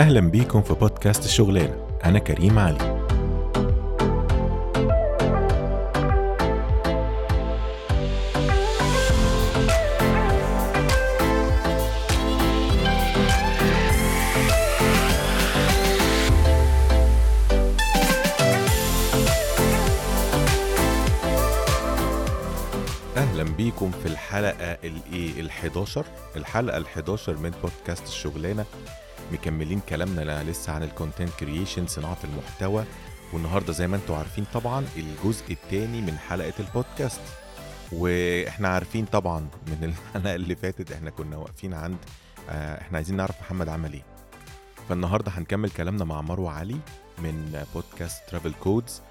أهلا بيكم في بودكاست الشغلانة أنا كريم علي. أهلا بيكم في الحلقة الايه ال11 الحلقة ال11 من بودكاست الشغلانه مكملين كلامنا لسه عن ال content creation صناعة المحتوى. والنهاردة زي ما أنتم عارفين طبعا الجزء الثاني من حلقة البودكاست. وإحنا عارفين طبعا من الحلقة اللي فاتت إحنا كنا واقفين عند آه، إحنا عايزين نعرف محمد عمل إيه. فالنهاردة هنكمل كلامنا مع مروة علي من بودكاست Travel Codes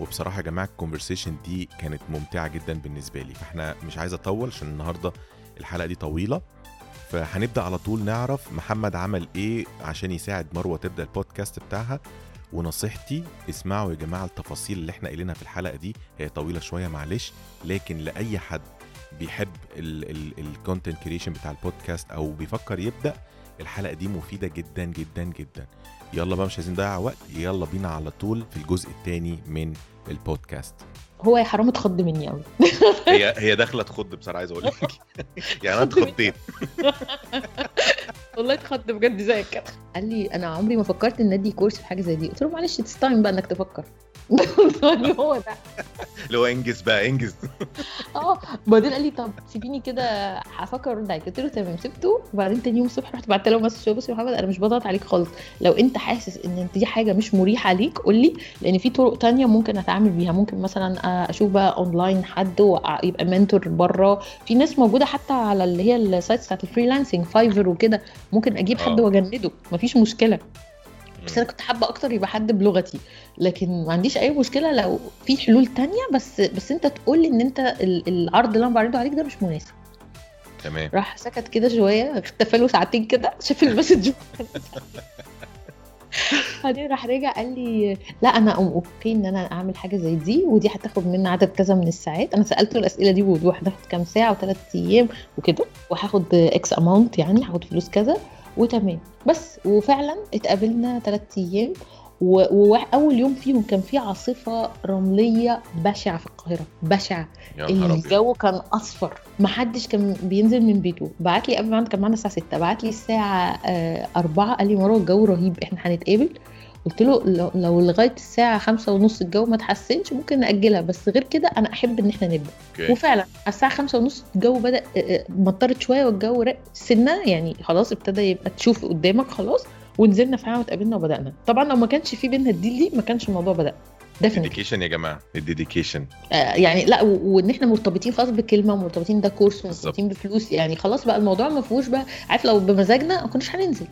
وبصراحة يا جماعة ال conversation دي كانت ممتعة جدا بالنسبة لي. فاحنا مش عايز اطول عشان النهارده الحلقة دي طويلة. فهنبدأ على طول نعرف محمد عمل إيه عشان يساعد مروة تبدأ البودكاست بتاعها. ونصيحتي اسمعوا يا جماعة التفاصيل اللي إحنا قايلينها في الحلقة دي هي طويلة شوية معلش لكن لأي حد بيحب ال content creation بتاع البودكاست أو بيفكر يبدأ الحلقة دي مفيدة جدا جدا جدا. يلا بقى مش عايزين نضيع وقت يلا بينا على طول في الجزء الثاني من البودكاست. هو يا حرام اتخض مني قوي هي هي داخلة تخض بصراحة عايز أقول لك يعني أنا اتخضيت. والله اتخض بجد زيك كده قال لي أنا عمري ما فكرت إن أدي كورس في حاجة زي دي. قلت له معلش it's time بقى إنك تفكر. يعني هو ده. اللي هو انجز بقى انجز. آه بعدين قال لي طب سيبيني كده هفكر ارد عليك قلت له تمام سبته. وبعدين تاني يوم الصبح رحت بعت له message بص يا محمد أنا مش بضغط عليك خالص. لو أنت حاسس إن أنت دي حاجة مش مريحة ليك قول لي. لأن في طرق تانية ممكن أتعامل بيها. ممكن مثلا أشوف بقى اونلاين حد ويبقى mentor بره. في ناس موجودة حتى على اللي هي ال sites بتاعت ال freelancing Fiverr وكده. ممكن أجيب حد آه. وأجنده. مفيش مشكلة. بس أنا كنت حابة أكتر يبقى حد بلغتي. لكن ما عنديش أي مشكلة لو في حلول تانية بس بس أنت تقول لي إن أنت ال- العرض اللي أنا بعرضه عليك ده مش مناسب. تمام. راح سكت كده شوية اختفى له ساعتين كده شاف ال message. بعدين راح رجع قال لي لا أنا okay إن أنا أعمل حاجة زي دي ودي هتاخد مني عدد كذا من الساعات. أنا سالته الأسئلة دي بوضوح هتاخد كام ساعة وثلاث أيام؟ وكده. وهاخد X amount يعني هاخد فلوس كذا. وتمام. بس وفعلا اتقابلنا ثلاث أيام واول يوم فيهم كان في عاصفة رملية بشعة في القاهرة بشعة. الجو كان أصفر. محدش كان بينزل من بيته. بعت لي قبل ما كان معانا الساعة 6 بعت لي الساعة آه، 4 قال لي مروه الجو رهيب. إحنا هنتقابل. قلت له لو, لغاية الساعة خمسة ونص الجو ما تحسنش ممكن نأجلها بس غير كده أنا أحب إن إحنا نبدأ. okay. وفعلا على الساعة خمسة ونص الجو بدأ آه، آه، مطرت شوية والجو رق سنة يعني خلاص ابتدى يبقى تشوف قدامك خلاص ونزلنا فعلا واتقابلنا وبدأنا. طبعا لو ما كانش في بينا ال deal دي ما كانش الموضوع بدأ. dedication يا جماعة ال dedication آه، يعني لا وإن إحنا مرتبطين خلاص بكلمة ومرتبطين ده كورس ومرتبطين بفلوس يعني خلاص بقى الموضوع ما فيهوش بقى عارف لو بمزاجنا ما كناش هننزل.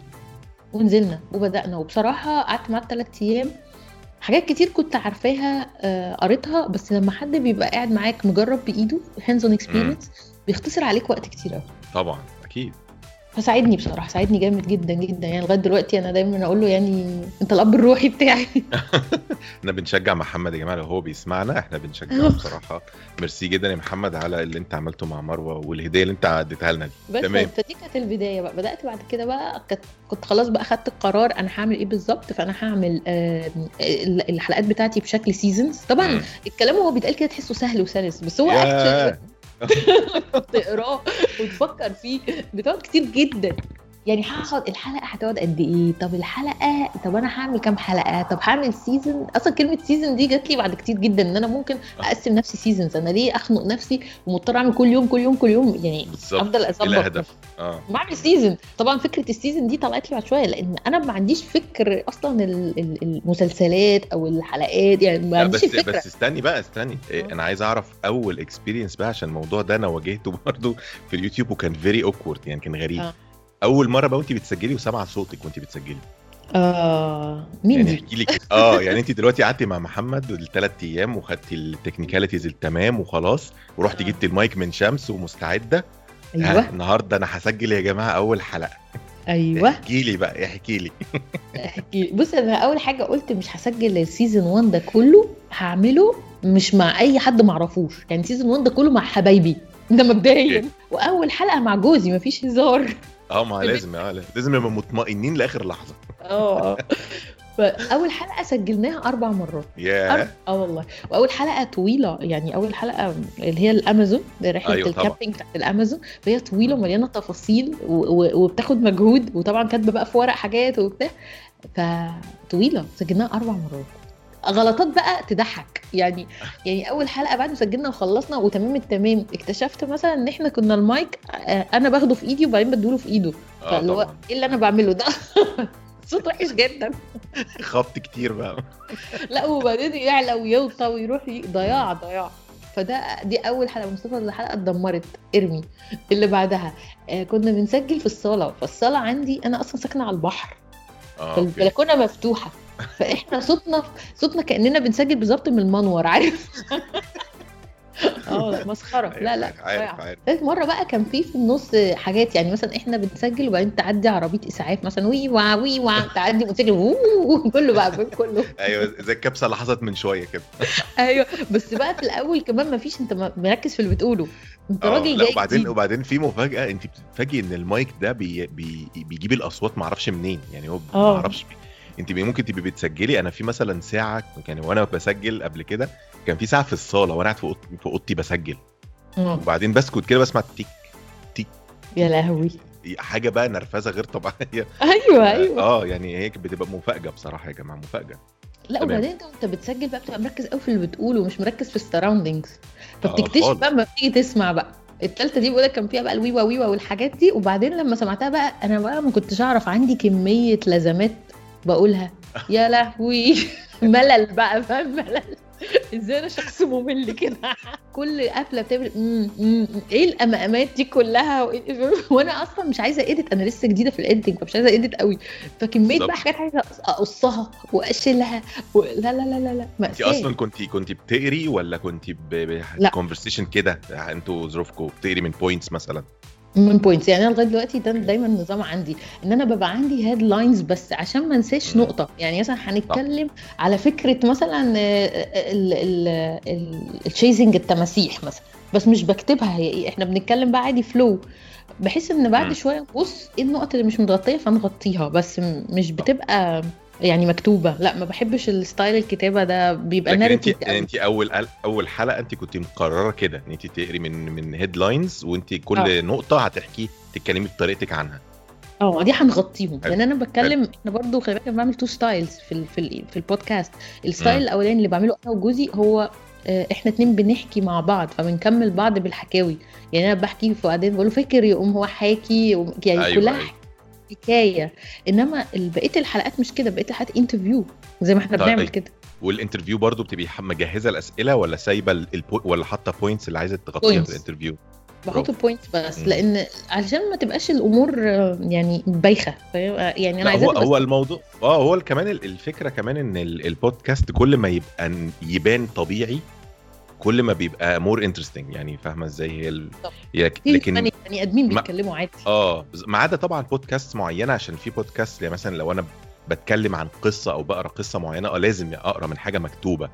ونزلنا وبدأنا. وبصراحة قعدت معاه ثلاث أيام. حاجات كتير كنت عارفاها آه، قريتها بس لما حد بيبقى قاعد معاك مجرب بإيده hands-on experience بيختصر عليك وقت كتير قوي طبعا أكيد. فساعدني بصراحة ساعدني جامد جدا جدا. يعني لغاية دلوقتي أنا دايما أقول له يعني أنت الأب الروحي بتاعي. إحنا بنشجع محمد يا جماعة لو هو بيسمعنا إحنا بنشجعه بصراحة. ميرسي جدا يا محمد على اللي أنت عملته مع مروة والهدية اللي أنت اديتها لنا دي. بس تمام. فدي كانت البداية بقى. بدأت بعد كده بقى كنت خلاص بقى خدت القرار أنا هعمل إيه بالظبط. فأنا هعمل آه، ال- الحلقات بتاعتي بشكل seasons طبعا. الكلام هو بيتقال كده تحسه سهل وسلس بس هو تقراه وتفكر فيه. بتقعد كتير جدا. يعني هاخد الحلقة هتقعد قد إيه؟ طب الحلقة طب أنا هعمل كام حلقة؟ طب هعمل season أصلا كلمة season دي جات لي بعد كتير جدا إن أنا ممكن أقسم نفسي seasons أنا ليه أخنق نفسي ومضطر أعمل كل يوم كل يوم كل يوم؟ يعني بالظبط. أفضل أظبط هدف. آه. بعمل season طبعا فكرة ال season دي طلعت لي بعد شوية لأن أنا ما عنديش فكر أصلا ال- ال- المسلسلات أو الحلقات. يعني ما عنديش بس الفكرة بس استني بقى استني. إيه، آه. أنا عايز أعرف أول experience بقى عشان الموضوع ده أنا واجهته برضو في اليوتيوب وكان very awkward يعني كان غريب. آه. أول مرة بقى وانت بتسجلي وسامعة صوتك وانت بتسجلي. آه مين يعني؟ احكي لي كده آه يعني انت دلوقتي قعدتي مع محمد الثلاث أيام وخدتي ال technicalities التمام وخلاص ورحتي آه. جبتي المايك من شمس ومستعدة. أيوه. النهارده أنا هسجل يا جماعة أول حلقة. أيوه. احكي لي بقى احكي لي. احكي لي. بص أنا أول حاجة قلت مش هسجل ال season 1 ده كله هعمله مش مع أي حد معرفوش. يعني season 1 ده كله مع حبايبي. ده مبدئيا. وأول حلقة مع جوزي مفيش هزار. آه ما لازم لازم نبقى مطمئنين لآخر لحظة. آه. فأول حلقة سجلناها أربع مرات. ياه. آه والله. وأول حلقة طويلة يعني أول حلقة اللي هي الأمازون رحلة أيوة. ال camping بتاعت الأمازون. فهي طويلة ومليانة تفاصيل و- و- وبتاخد مجهود وطبعا كاتبة بقى في ورق حاجات وبتاع. فطويلة سجلناها أربع مرات. غلطات بقى تضحك. يعني يعني أول حلقة بعد ما سجلنا وخلصنا وتمام التمام اكتشفت مثلا إن إحنا كنا المايك آه، أنا باخده في إيدي وبعدين بدوله في إيده. آه فاللي هو إيه اللي أنا بعمله ده؟ صوت وحش جدا. خبط كتير بقى. لا وبعدين يعلى ويوطى ويروح ضياع ضياع. فده دي أول حلقة مصطفى الحلقة اتدمرت. ارمي. اللي بعدها آه كنا بنسجل في الصالة. فالصالة عندي أنا أصلا ساكنة على البحر. فالبلكونه مفتوحة. فإحنا صوتنا صوتنا كأننا بنسجل بالظبط من المنور عارف؟ آه مسخرة. أيوة، لا لا عارف. عارف ثالث مرة بقى كان في في النص حاجات يعني مثلا إحنا بنسجل وبعدين تعدي عربية إسعاف مثلا وي وا وي وا تعدي موتوسيكل كله بقى كله. أيوه زي الكبسة اللي حصلت من شوية كده. أيوه بس بقى في الأول كمان ما فيش أنت مركز في اللي بتقوله. انت آه راجل لا جاي وبعدين جديد. وبعدين في مفاجأة انت بتتفاجئي ان المايك ده بي بي بيجيب الاصوات ما أعرفش منين يعني هو ما آه. أعرفش انت ممكن تبقي بتسجلي أنا في مثلا ساعة يعني وأنا بسجل قبل كده كان في ساعة في الصالة وأنا قاعد في اوضتي بسجل مم. وبعدين بسكت كده بسمع تيك يا لهوي حاجة بقى نرفزة غير طبيعية أيوه أيوه آه يعني هي بتبقى مفاجأة بصراحة يا جماعة مفاجأة لا. وبعدين انت وانت بتسجل بقى بتبقى مركز قوي في اللي بتقوله ومش مركز في السراوندينجز فبتكتشف بقى لما بتيجي تسمع بقى. التالتة دي بقولك كان فيها بقى الويوا ويوا والحاجات دي وبعدين لما سمعتها بقى أنا بقى ما كنتش أعرف عندي كمية لازمات بقولها. يا لهوي. ملل بقى فاهم؟ ملل. إزاي أنا شخص ممل كده؟ كل قفلة بتعمل. إيه الـ umms دي كلها؟ وأنا أصلا مش عايزة edit أنا لسه جديدة في ال editing فمش عايزة edit قوي. فكمية. بقى حاجات عايزة أقصها وأشيلها و... لا لا لا لا لا. انت أصلا كنت كنت بتقري ولا كنت. ب conversation كده؟ أنتوا ظروفكم بتقري من points مثلا. من points يعني أنا لغاية دلوقتي ده دايما النظام عندي إن أنا ببقى عندي headlines بس عشان ما انساش. نقطة. يعني مثلا هنتكلم على فكرة مثلا الشيزنج التماسيح مثلا بس مش بكتبها هي إيه. إحنا بنتكلم بقى عادي flow بحس إن بعد. شوية نبص إيه النقط اللي مش متغطية فنغطيها بس مش بتبقى يعني مكتوبة. لا ما بحبش ال style الكتابة ده. بيبقى لكن انت انت أول أول حلقة انت كنت مقررة كده إن انت تقري من من headlines وانت كل آه. نقطة هتحكي تتكلمي بطريقتك عنها. آه دي هنغطيهم. لأن أنا بتكلم إحنا برضو خلي بالك بعمل two styles في ال في ال في البودكاست ال style. الأولاني اللي بعمله أنا وجوزي هو آه، إحنا اتنين بنحكي مع بعض فبنكمل بعض بالحكاوي. يعني أنا بحكي وبعدين بقول له فكر يقوم هو حاكي يعني أيوه كلها أيوه. حكاية إنما بقية الحلقات مش كده بقية الحلقات interview زي ما إحنا طيب. بنعمل كده وال interview برضو بتبقي مجهزة الأسئلة ولا سايبة ال- البو... ولا حاطة points اللي عايزة تغطيها. في ال interview بحط. point بس مم. لأن علشان ما تبقاش الأمور يعني بايخة يعني أنا لا عايزاها هو هو الموضوع آه هو كمان ال- الفكرة كمان إن ال- البودكاست كل ما يبقى يبان طبيعي كل ما بيبقى more interesting يعني فاهمة إزاي هي ال... لكن بني أدمين بيتكلموا عادي. آه ما عدا طبعا بودكاست معينة عشان في بودكاست يعني مثلا لو أنا بتكلم عن قصة أو بقرأ قصة معينة آه لازم أقرأ من حاجة مكتوبة.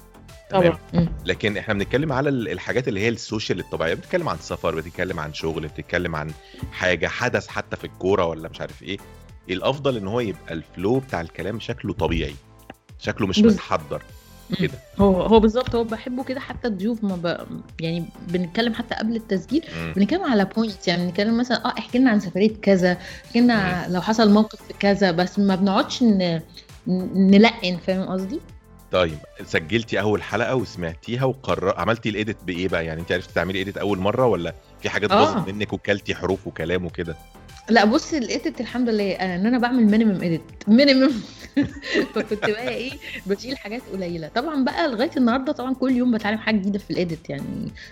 تمام؟ طبعا. لكن إحنا بنتكلم على ال- الحاجات اللي هي ال social الطبيعية بتتكلم عن سفر بتتكلم عن شغل بتتكلم عن حاجة حدث حتى في الكورة ولا مش عارف إيه. الأفضل إن هو يبقى ال flow بتاع الكلام شكله طبيعي. شكله مش متحضر. كده هو هو بالظبط هو بحبه كده حتى الضيوف ما ب... يعني بنتكلم حتى قبل التسجيل. بنتكلم على points يعني بنتكلم مثلا آه احكي لنا عن سفرية كذا احكي لنا لو حصل موقف في كذا بس ما بنقعدش ن... نلقن فاهم قصدي؟ طيب سجلتي أول حلقة وسمعتيها وقرر عملتي ال edit بإيه بقى يعني انت عرفتي تعملي edit أول مرة ولا في حاجات آه. باظت منك وكلتي حروف وكلام وكده لا بص ال edit الحمد لله. آه، إن أنا بعمل minimum edit minimum فكنت بقى إيه بشيل حاجات قليلة. طبعا بقى لغاية النهارده طبعا كل يوم بتعلم حاجة جديدة في ال edit. يعني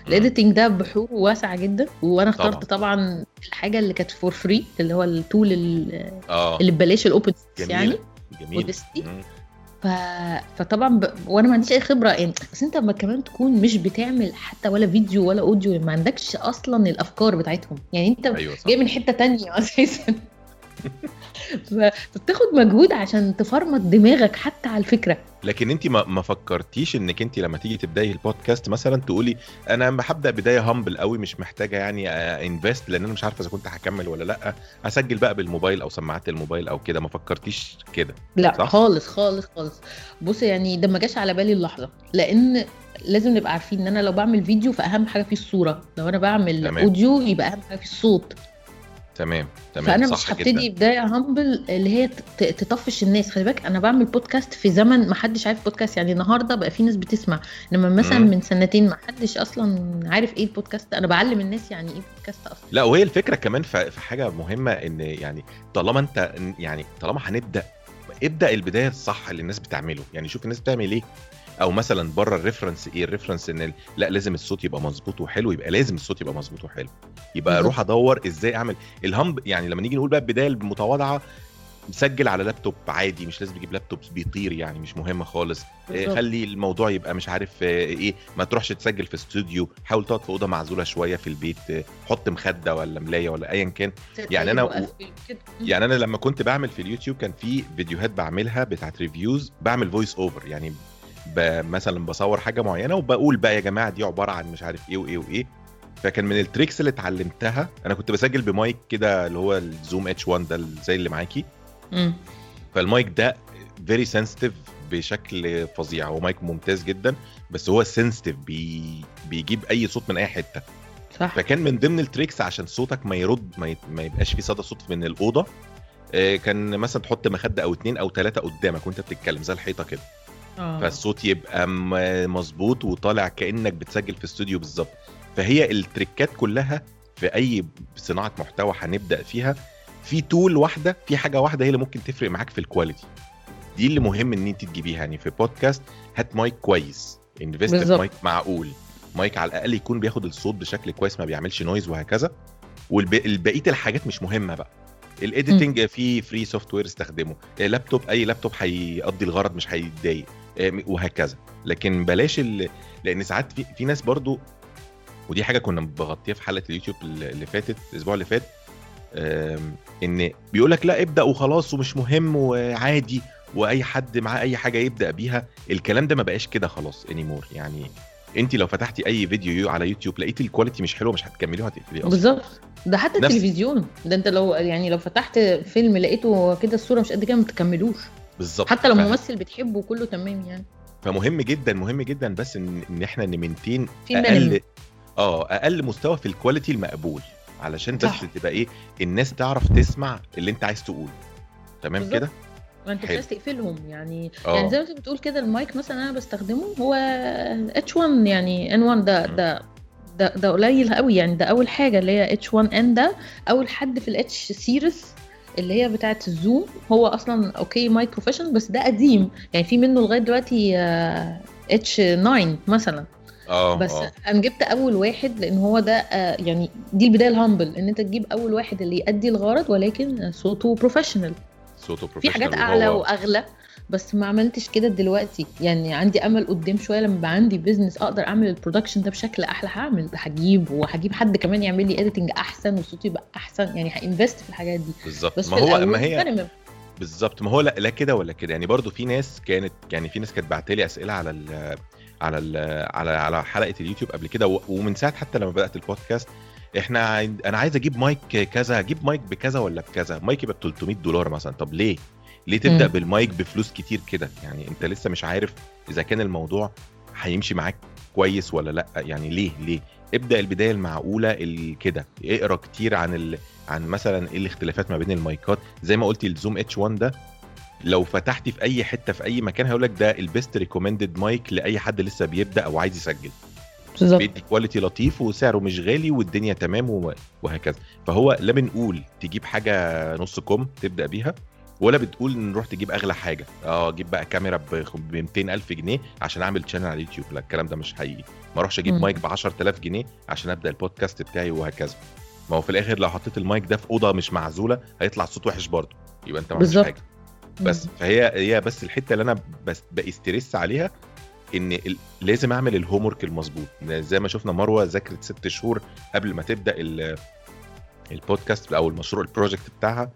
ال editing ده بحور واسعه جدا. وأنا طبعاً. اخترت طبعا الحاجة اللي كانت for free اللي هو ال tool ال- آه. اللي ببلاش ال open يعني. جميل. ف... فطبعا ب... وأنا ما عنديش أي خبرة يعني. بس أنت لما كمان تكون مش بتعمل حتى ولا فيديو ولا audio ما عندكش أصلا الأفكار بتاعتهم. يعني أنت صح. جاي من حتة تانية أساسا. فبتاخد مجهود عشان تفرمت دماغك حتى على الفكرة. لكن انت ما ما فكرتيش انك انت لما تيجي تبدأي البودكاست مثلا تقولي أنا هبدأ بداية humble قوي مش محتاجة يعني invest لأن أنا مش عارفة إذا كنت هكمل ولا لأ. هسجل بقى بالموبايل أو سماعات الموبايل أو كده. ما فكرتيش كده لا صح؟ خالص خالص خالص. بص يعني ده ما جاش على بالي اللحظة. لأن لازم نبقى عارفين إن أنا لو بعمل فيديو فأهم حاجة فيه الصورة. لو أنا بعمل تمام. audio يبقى أهم حاجة فيه الصوت. تمام تمام فأنا صح مش هبتدي بداية humble اللي هي تطفش الناس. خلي بالك أنا بعمل بودكاست في زمن ما حدش عارف بودكاست يعني النهارده بقى في ناس بتسمع. إنما مثلا مم. من سنتين ما حدش أصلا عارف إيه البودكاست أنا بعلم الناس يعني إيه بودكاست أصلا. لا وهي الفكرة كمان في حاجة مهمة إن يعني طالما أنت يعني طالما هنبدأ ابدأ البداية الصح اللي الناس بتعمله. يعني شوف الناس بتعمل إيه. أو مثلا بره ال reference إيه ال reference إن ال- لا لازم الصوت يبقى مظبوط وحلو يبقى لازم الصوت يبقى مظبوط وحلو يبقى. أروح أدور إزاي أعمل ال humble يعني لما نيجي نقول بقى البداية المتواضعة مسجل على لابتوب عادي مش لازم تجيب لابتوب بيطير يعني مش مهمة خالص إيه، بالظبط. خلي الموضوع يبقى مش عارف آه، إيه ما تروحش تسجل في استوديو حاول تقعد في أوضة معزولة شوية في البيت آه، حط مخدة ولا ملاية ولا ايا كان يعني أنا- وقفل كده. يعني أنا لما كنت بعمل في اليوتيوب كان في فيديوهات بعملها بتاعت reviews بعمل voice over يعني. مثلا بصور حاجة معينة وبقول بقى يا جماعة دي عبارة عن مش عارف إيه وإيه وإيه. فكان من ال tricks اللي اتعلمتها أنا كنت بسجل بمايك كده اللي هو ال Zoom H1 ده زي اللي معاكي. مم. فالمايك ده very sensitive بشكل فظيع. هو مايك ممتاز جدا بس هو sensitive بي... بيجيب أي صوت من أي حتة. صح. فكان من ضمن ال tricks عشان صوتك ما يرد ما, ي... ما يبقاش فيه صدى صوت من الأوضة آه، كان مثلا تحط مخدة أو اتنين أو ثلاثة قدامك وأنت بتتكلم زي الحيطة كده. آه. فالصوت يبقى مظبوط وطالع كأنك بتسجل في استوديو بالظبط. فهي التريكات كلها في أي صناعة محتوى هنبدأ فيها في tool واحدة في حاجة واحدة هي اللي ممكن تفرق معاك في ال quality دي اللي مهم إن أنت تجيبيها. يعني في بودكاست هات مايك كويس invest في. مايك معقول. مايك على الأقل يكون بياخد الصوت بشكل كويس ما بيعملش noise وهكذا. والبقيه الحاجات مش مهمة بقى. ال editing في free software استخدمه. لابتوب أي لابتوب هيقضي الغرض مش هيتضايق. وهكذا. لكن بلاش ال... لأن ساعات في, في ناس برضو ودي حاجة كنا بغطيها في حلقة اليوتيوب اللي فاتت الأسبوع اللي فات إن بيقول لك لا ابدأ وخلاص ومش مهم وعادي وأي حد معاه أي حاجة يبدأ بيها. الكلام ده ما بقاش كده خلاص anymore يعني انت لو فتحتي أي فيديو على يوتيوب لقيتي ال quality مش حلوة مش هتكمليه وهتقفليه أصلا. بالظبط. ده حتى نفس- التلفزيون. ده أنت لو يعني لو فتحت فيلم لقيته كده الصورة مش قد كده ما تكملوش بالظبط حتى لو ف- ممثل بتحبه كله تمام يعني فمهم جدا مهم جدا بس إن, إن إحنا ن maintain أقل آه أقل مستوى في ال quality المقبول علشان بس صح. تبقى إيه الناس تعرف تسمع اللي أنت عايز تقوله تمام. كده ما أنت مش. عايز تقفلهم يعني آه. يعني زي ما أنت بتقول كده المايك مثلا أنا بستخدمه هو اتش 1 يعني ان 1 ده. ده ده ده قليل قوي يعني ده أول حاجة اللي هي H1 N ده أول حد في ال H series اللي هي بتاعه ال Zoom هو أصلا okay mic professional بس ده قديم. يعني في منه لغاية دلوقتي H9 مثلا. آه بس آه. أنا جبت أول واحد لأن هو ده آه، يعني دي البداية ال humble إن أنت تجيب أول واحد اللي يأدي الغرض ولكن صوته بروفيشنال صوته في بروفيشنال حاجات أعلى وأغلى. بس ما عملتش كده دلوقتي. يعني عندي أمل قدام شوية لما يبقى عندي business أقدر أعمل ال production ده بشكل أحلى. هعمل هجيب وهجيب حد كمان يعمل لي editing أحسن وصوتي يبقى أحسن. يعني ه invest في الحاجات دي. بالظبط. ما هو ما هي. بالظبط. ما هو لا, لا كده ولا كده. يعني برضو في ناس كانت يعني في ناس كانت بعت لي أسئلة على ال على ال على على حلقة اليوتيوب قبل كده. ومن ساعة حتى لما بدأت البودكاست إحنا أنا عايز أجيب مايك كذا. أجيب مايك بكذا ولا بكذا؟ مايك يبقى ب 300 دولار مثلا. طب ليه؟ ليه تبدأ مم. بالمايك بفلوس كتير كده؟ يعني انت لسه مش عارف إذا كان الموضوع هيمشي معاك كويس ولا لأ. يعني ليه؟ ليه؟ ابدأ البداية المعقولة ال- كده. اقرأ كتير عن ال... عن مثلا إيه الاختلافات ما بين المايكات. زي ما قلتي ال Zoom H1 ده لو فتحتي في أي حتة في أي مكان هيقول لك ده ال best recommended mic لأي حد لسه بيبدأ أو عايز يسجل. بالظبط. بيدي quality لطيف وسعره مش غالي والدنيا تمام وهكذا. فهو لا بنقول تجيب حاجة نص كم تبدأ بيها. ولا بتقول نروح تجيب أغلى حاجة. آه أجيب بقى كاميرا ب 200 ألف جنيه عشان أعمل channel على اليوتيوب. لا الكلام ده مش حقيقي. ما أروحش أجيب مم. مايك ب 10000 جنيه عشان أبدأ البودكاست بتاعي وهكذا. ما هو في الآخر لو حطيت المايك ده في أوضة مش معزولة هيطلع الصوت وحش برضه. يبقى أنت ما عملتش. حاجة. بس فهي هي بس الحتة اللي أنا بس ب stress عليها إن لازم أعمل ال homework المظبوط. زي ما شفنا مروة ذاكرت ست شهور قبل ما تبدأ ال- البودكاست أو المشروع ال project بتاعها.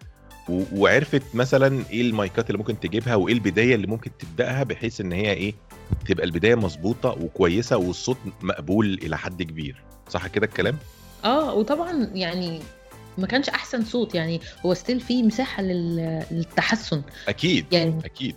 وعرفت مثلا إيه المايكات اللي ممكن تجيبها وإيه البداية اللي ممكن تبدأها بحيث إن هي إيه تبقى البداية مظبوطة وكويسة والصوت مقبول إلى حد كبير. صح كده الكلام؟ آه وطبعا يعني ما كانش أحسن صوت يعني هو still في مساحة لل- للتحسن. أكيد يعني أكيد.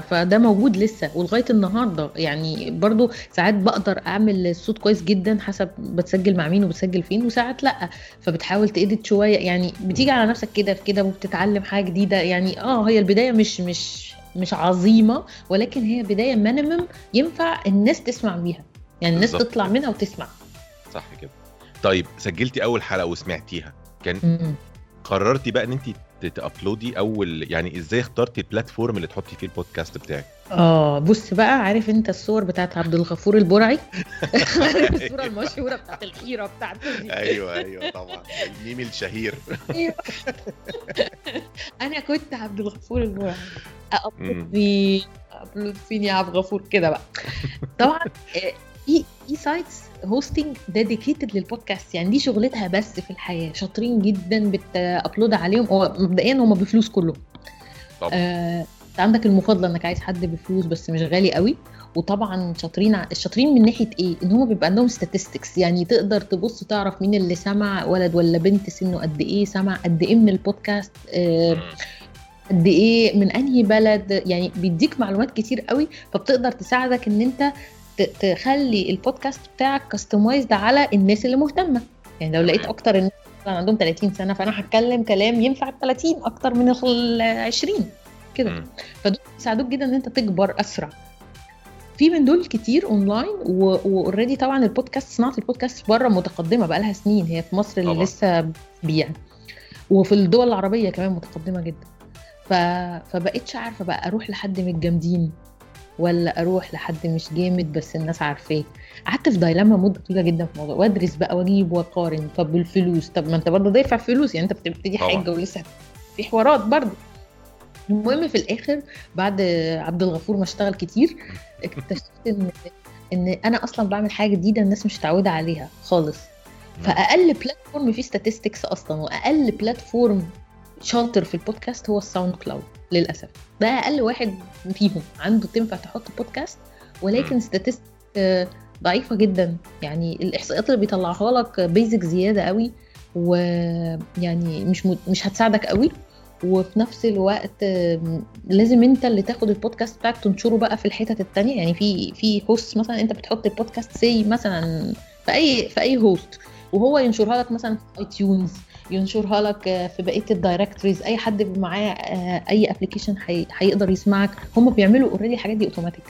فده موجود لسه. ولغاية النهارده يعني برضو ساعات بقدر أعمل الصوت كويس جدا حسب بتسجل مع مين وبتسجل فين وساعات لأ. فبتحاول ت edit شوية. يعني بتيجي على نفسك كده في كده وبتتعلم حاجة جديدة. يعني آه هي البداية مش مش مش عظيمة ولكن هي بداية minimum ينفع الناس تسمع بيها. يعني الناس بالظبط. تطلع منها وتسمع. صح كده. طيب سجلتي أول حلقة وسمعتيها كان مم. قررتي بقى إن انت تابلودي أول يعني إزاي اخترتي البلاتفورم اللي تحطي فيه البودكاست بتاعك؟ آه بص بقى عارف أنت الصور بتاعت عبد الغفور البرعي؟ عارف الصورة المشهورة بتاعت الحيرة بتاعته دي؟ أيوه أيوه طبعا. الميم الشهير. أنا كنت عبد الغفور البرعي. upload فين يا عبد الغفور كده بقى. طبعا آه، في في sites hosting dedicated للبودكاست يعني دي شغلتها بس في الحياة. شاطرين جدا بت upload عليهم. هو مبدئيا هم بفلوس كلهم. طبعا. آه، عندك المفاضلة انك عايز حد بفلوس بس مش غالي قوي. وطبعا شاطرين الشاطرين من ناحية إيه؟ إن هم بيبقى عندهم statistics. يعني تقدر تبص تعرف مين اللي سمع ولد ولا بنت سنه قد إيه سمع قد إيه من البودكاست آه،. قد إيه من أنهي بلد. يعني بيديك معلومات كتير قوي فبتقدر تساعدك إن أنت تخلي البودكاست بتاعك customized على الناس اللي مهتمة. يعني لو لقيت. أكتر الناس مثلاً عندهم 30 سنة فأنا هتكلم كلام ينفع ال 30 أكتر من ال 20 كده. فدول بيساعدوك جدا إن أنت تكبر أسرع. في من دول كتير online و already طبعا البودكاست صناعة البودكاست بره متقدمة بقى لها سنين. هي في مصر اللي طبعاً. لسه بيع وفي الدول العربية كمان متقدمة جدا. ف... فبقيتش عارفة بقى أروح لحد من الجامدين. ولا أروح لحد مش جامد بس الناس عارفاه قعدت في دايلاما مدة طويلة جدا في الموضوع وأدرس بقى وأجيب وأقارن طب بالفلوس طب ما أنت برضه دافع فلوس يعني أنت بتبتدي. حاجة ولسه في حوارات برضه المهم في الآخر بعد عبد الغفور ما اشتغل كتير اكتشفت إن إن أنا أصلا بعمل حاجة جديدة الناس مش متعودة عليها خالص مم. فأقل platform فيه statistics أصلا وأقل platform شاطر في البودكاست هو ال SoundCloud للأسف. ده أقل واحد فيهم عنده تنفع تحط بودكاست ولكن statistics آه، ضعيفة جدا. يعني الاحصائيات اللي بيطلعها لك basic زيادة قوي ويعني مش م- مش هتساعدك قوي. وفي نفس الوقت لازم أنت اللي تاخد البودكاست بتاعك تنشره بقى في الحتت التانية. يعني في في host مثلا أنت بتحط البودكاست سي مثلا في أي في أي host وهو ينشرها لك مثلا في iTunes ينشرها لك آه، في بقية ال directories أي حد معاه آه، أي application هيقدر يسمعك. هم بيعملوا already الحاجات دي automatic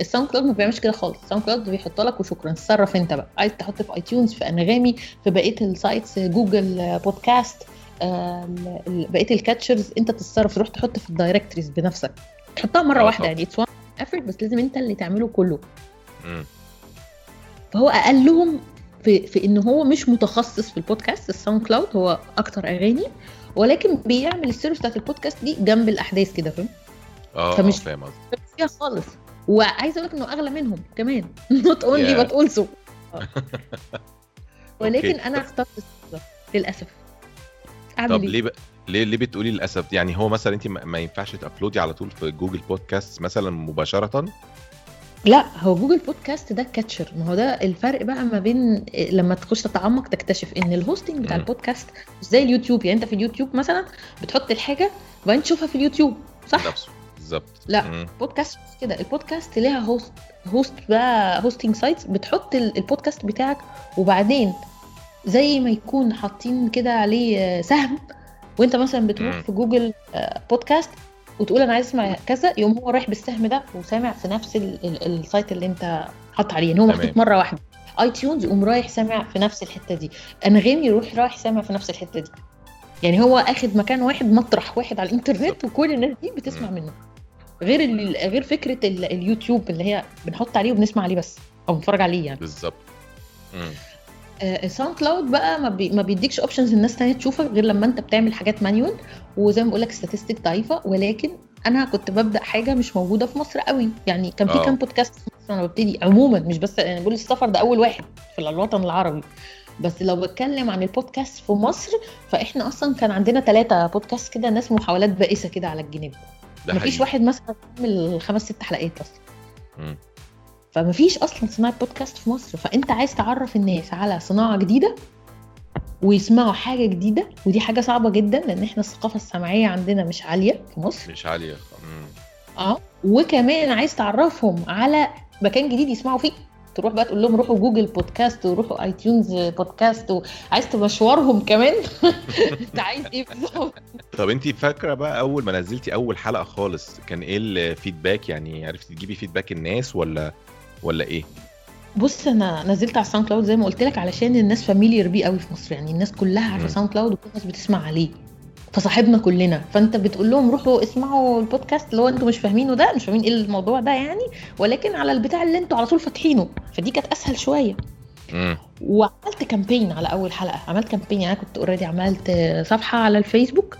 ال SoundCloud ما بيعملش كده خالص. ال SoundCloud بيحط لك وشكرا. تصرف أنت بقى. عايز تحط في iTunes في أنغامي في بقية ال sites Google Podcast بقية ال catchers أنت تتصرف تروح تحط في ال directories بنفسك. تحطها مرة آه واحدة. يعني. it's effort بس لازم أنت اللي تعمله كله. فهو أقلهم في في إن هو مش متخصص في البودكاست ال SoundCloud هو أكتر أغاني ولكن بيعمل ال service بتاعت البودكاست دي جنب الأحداث كده فاهم؟ آه فمش- آه، فاهم فيها خالص. وعايزه أقول لك إنه أغلى منهم كمان. not only. but also ولكن. أنا اخترت للأسف. أعمل طب إيه؟ ليه بقى ليه ليه بتقولي للأسف؟ يعني هو مثلا انت ما ينفعش ت upload ي على طول في Google Podcast مثلا مباشره؟ لا هو Google Podcast ده catcher ما هو ده الفرق بقى ما بين لما تخش تتعمق تكتشف إن ال hosting بتاع. البودكاست مش زي اليوتيوب يعني أنت في اليوتيوب مثلا بتحط الحاجة وبعدين تشوفها في اليوتيوب صح بالظبط لا. مم. بودكاست كده البودكاست ليها host host بقى hosting sites بتحط ال- البودكاست بتاعك وبعدين زي ما يكون حاطين كده عليه آه، سهم وأنت مثلا بتروح مم. في جوجل آه، بودكاست وتقول أنا عايز أسمع كذا يقوم هو رايح بالسهم ده وسامع في نفس ال- ال- ال site اللي أنت حاطط عليه يعني هو. محطوط مرة واحدة. iTunes يقوم رايح سامع في نفس الحتة دي. أنغامي يروح رايح سامع في نفس الحتة دي. يعني هو أخد مكان واحد مطرح واحد على الإنترنت وكل الناس دي بتسمع. منه. غير غير فكرة ال- اليوتيوب اللي هي بنحط عليه وبنسمع عليه بس أو بنتفرج عليه يعني. بالظبط. مم. آه، Cloud بقى ما, بي ما بيديكش options الناس تانية تشوفك غير لما انت بتعمل حاجات manual وزي ما بقول لك ستاتستيك ضعيفة ولكن أنا كنت ببدأ حاجة مش موجودة في مصر قوي يعني كان في آه. كام بودكاست في مصر أنا ببتدي عموما مش بس أنا بقول السفر ده أول واحد في الوطن العربي بس لو بتكلم عن البودكاست في مصر فإحنا أصلا كان عندنا ثلاثة بودكاست كده ناس محاولات بائسة كده على الجناب ده مفيش. واحد مثلا بيعمل خمس ست حلقات أصلا. فمفيش أصلا صناعة بودكاست في مصر. فأنت عايز تعرف الناس على صناعة جديدة ويسمعوا حاجة جديدة ودي حاجة صعبة جدا لأن إحنا الثقافة السمعية عندنا مش عالية في مصر. مش عالية. آه. وكمان عايز تعرفهم على مكان جديد يسمعوا فيه. تروح بقى تقول لهم روحوا Google Podcast وروحوا iTunes بودكاست وعايز تمشورهم كمان؟ انت عايز إيه بالظبط؟ طب أنت فاكرة بقى أول ما نزلتي أول حلقة خالص كان إيه الفيدباك يعني؟ عرفتي تجيبي فيدباك الناس ولا ولا إيه؟ بص أنا نزلت على ال SoundCloud زي ما قلت لك علشان الناس familiar بيه قوي في مصر. يعني الناس كلها عارفة. SoundCloud وكل الناس بتسمع عليه. فصاحبنا كلنا. فأنت بتقول لهم روحوا اسمعوا البودكاست اللي هو أنتوا مش فاهمينه ده مش فاهمين إيه الموضوع ده يعني ولكن على البتاع اللي أنتوا على طول فاتحينه. فدي كانت أسهل شوية. وعملت campaign على أول حلقة. عملت campaign يعني أنا كنت already عملت صفحة على الفيسبوك.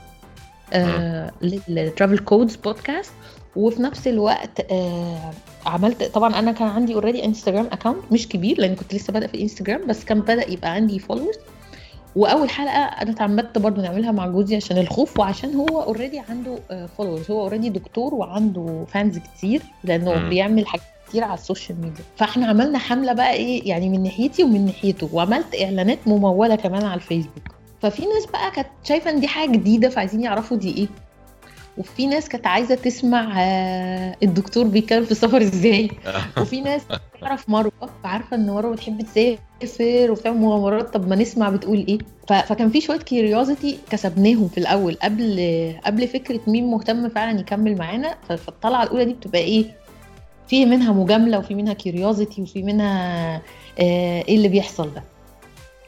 آه لل Travel Codes بودكاست وفي نفس الوقت آه عملت طبعا أنا كان عندي already انستجرام account مش كبير لأن كنت لسه بادئه في الانستجرام بس كان بدأ يبقى عندي followers وأول حلقة أنا اتعمدت برضو نعملها مع جوزي عشان الخوف وعشان هو already عنده followers هو already دكتور وعنده fans كتير لأنه مم. بيعمل حاجات كتير على ال social media. فإحنا عملنا حملة بقى إيه يعني من ناحيتي ومن ناحيته وعملت إعلانات ممولة كمان على الفيسبوك. ففي ناس بقى كانت شايفة إن دي حاجة جديدة فعايزين يعرفوا دي إيه. وفي ناس كانت عايزة تسمع آه، الدكتور بيتكلم في السفر إزاي. وفي ناس تعرف مروة فعارفة إن مروة بتحب تسافر وبتعمل مغامرات. طب ما نسمع بتقول إيه. فكان في شوية curiosity كسبناهم في الأول قبل قبل فكرة مين مهتم فعلا يكمل معانا. فالطلعة الأولى دي بتبقى إيه؟ في منها مجاملة وفي منها curiosity وفي منها آه، إيه اللي بيحصل ده.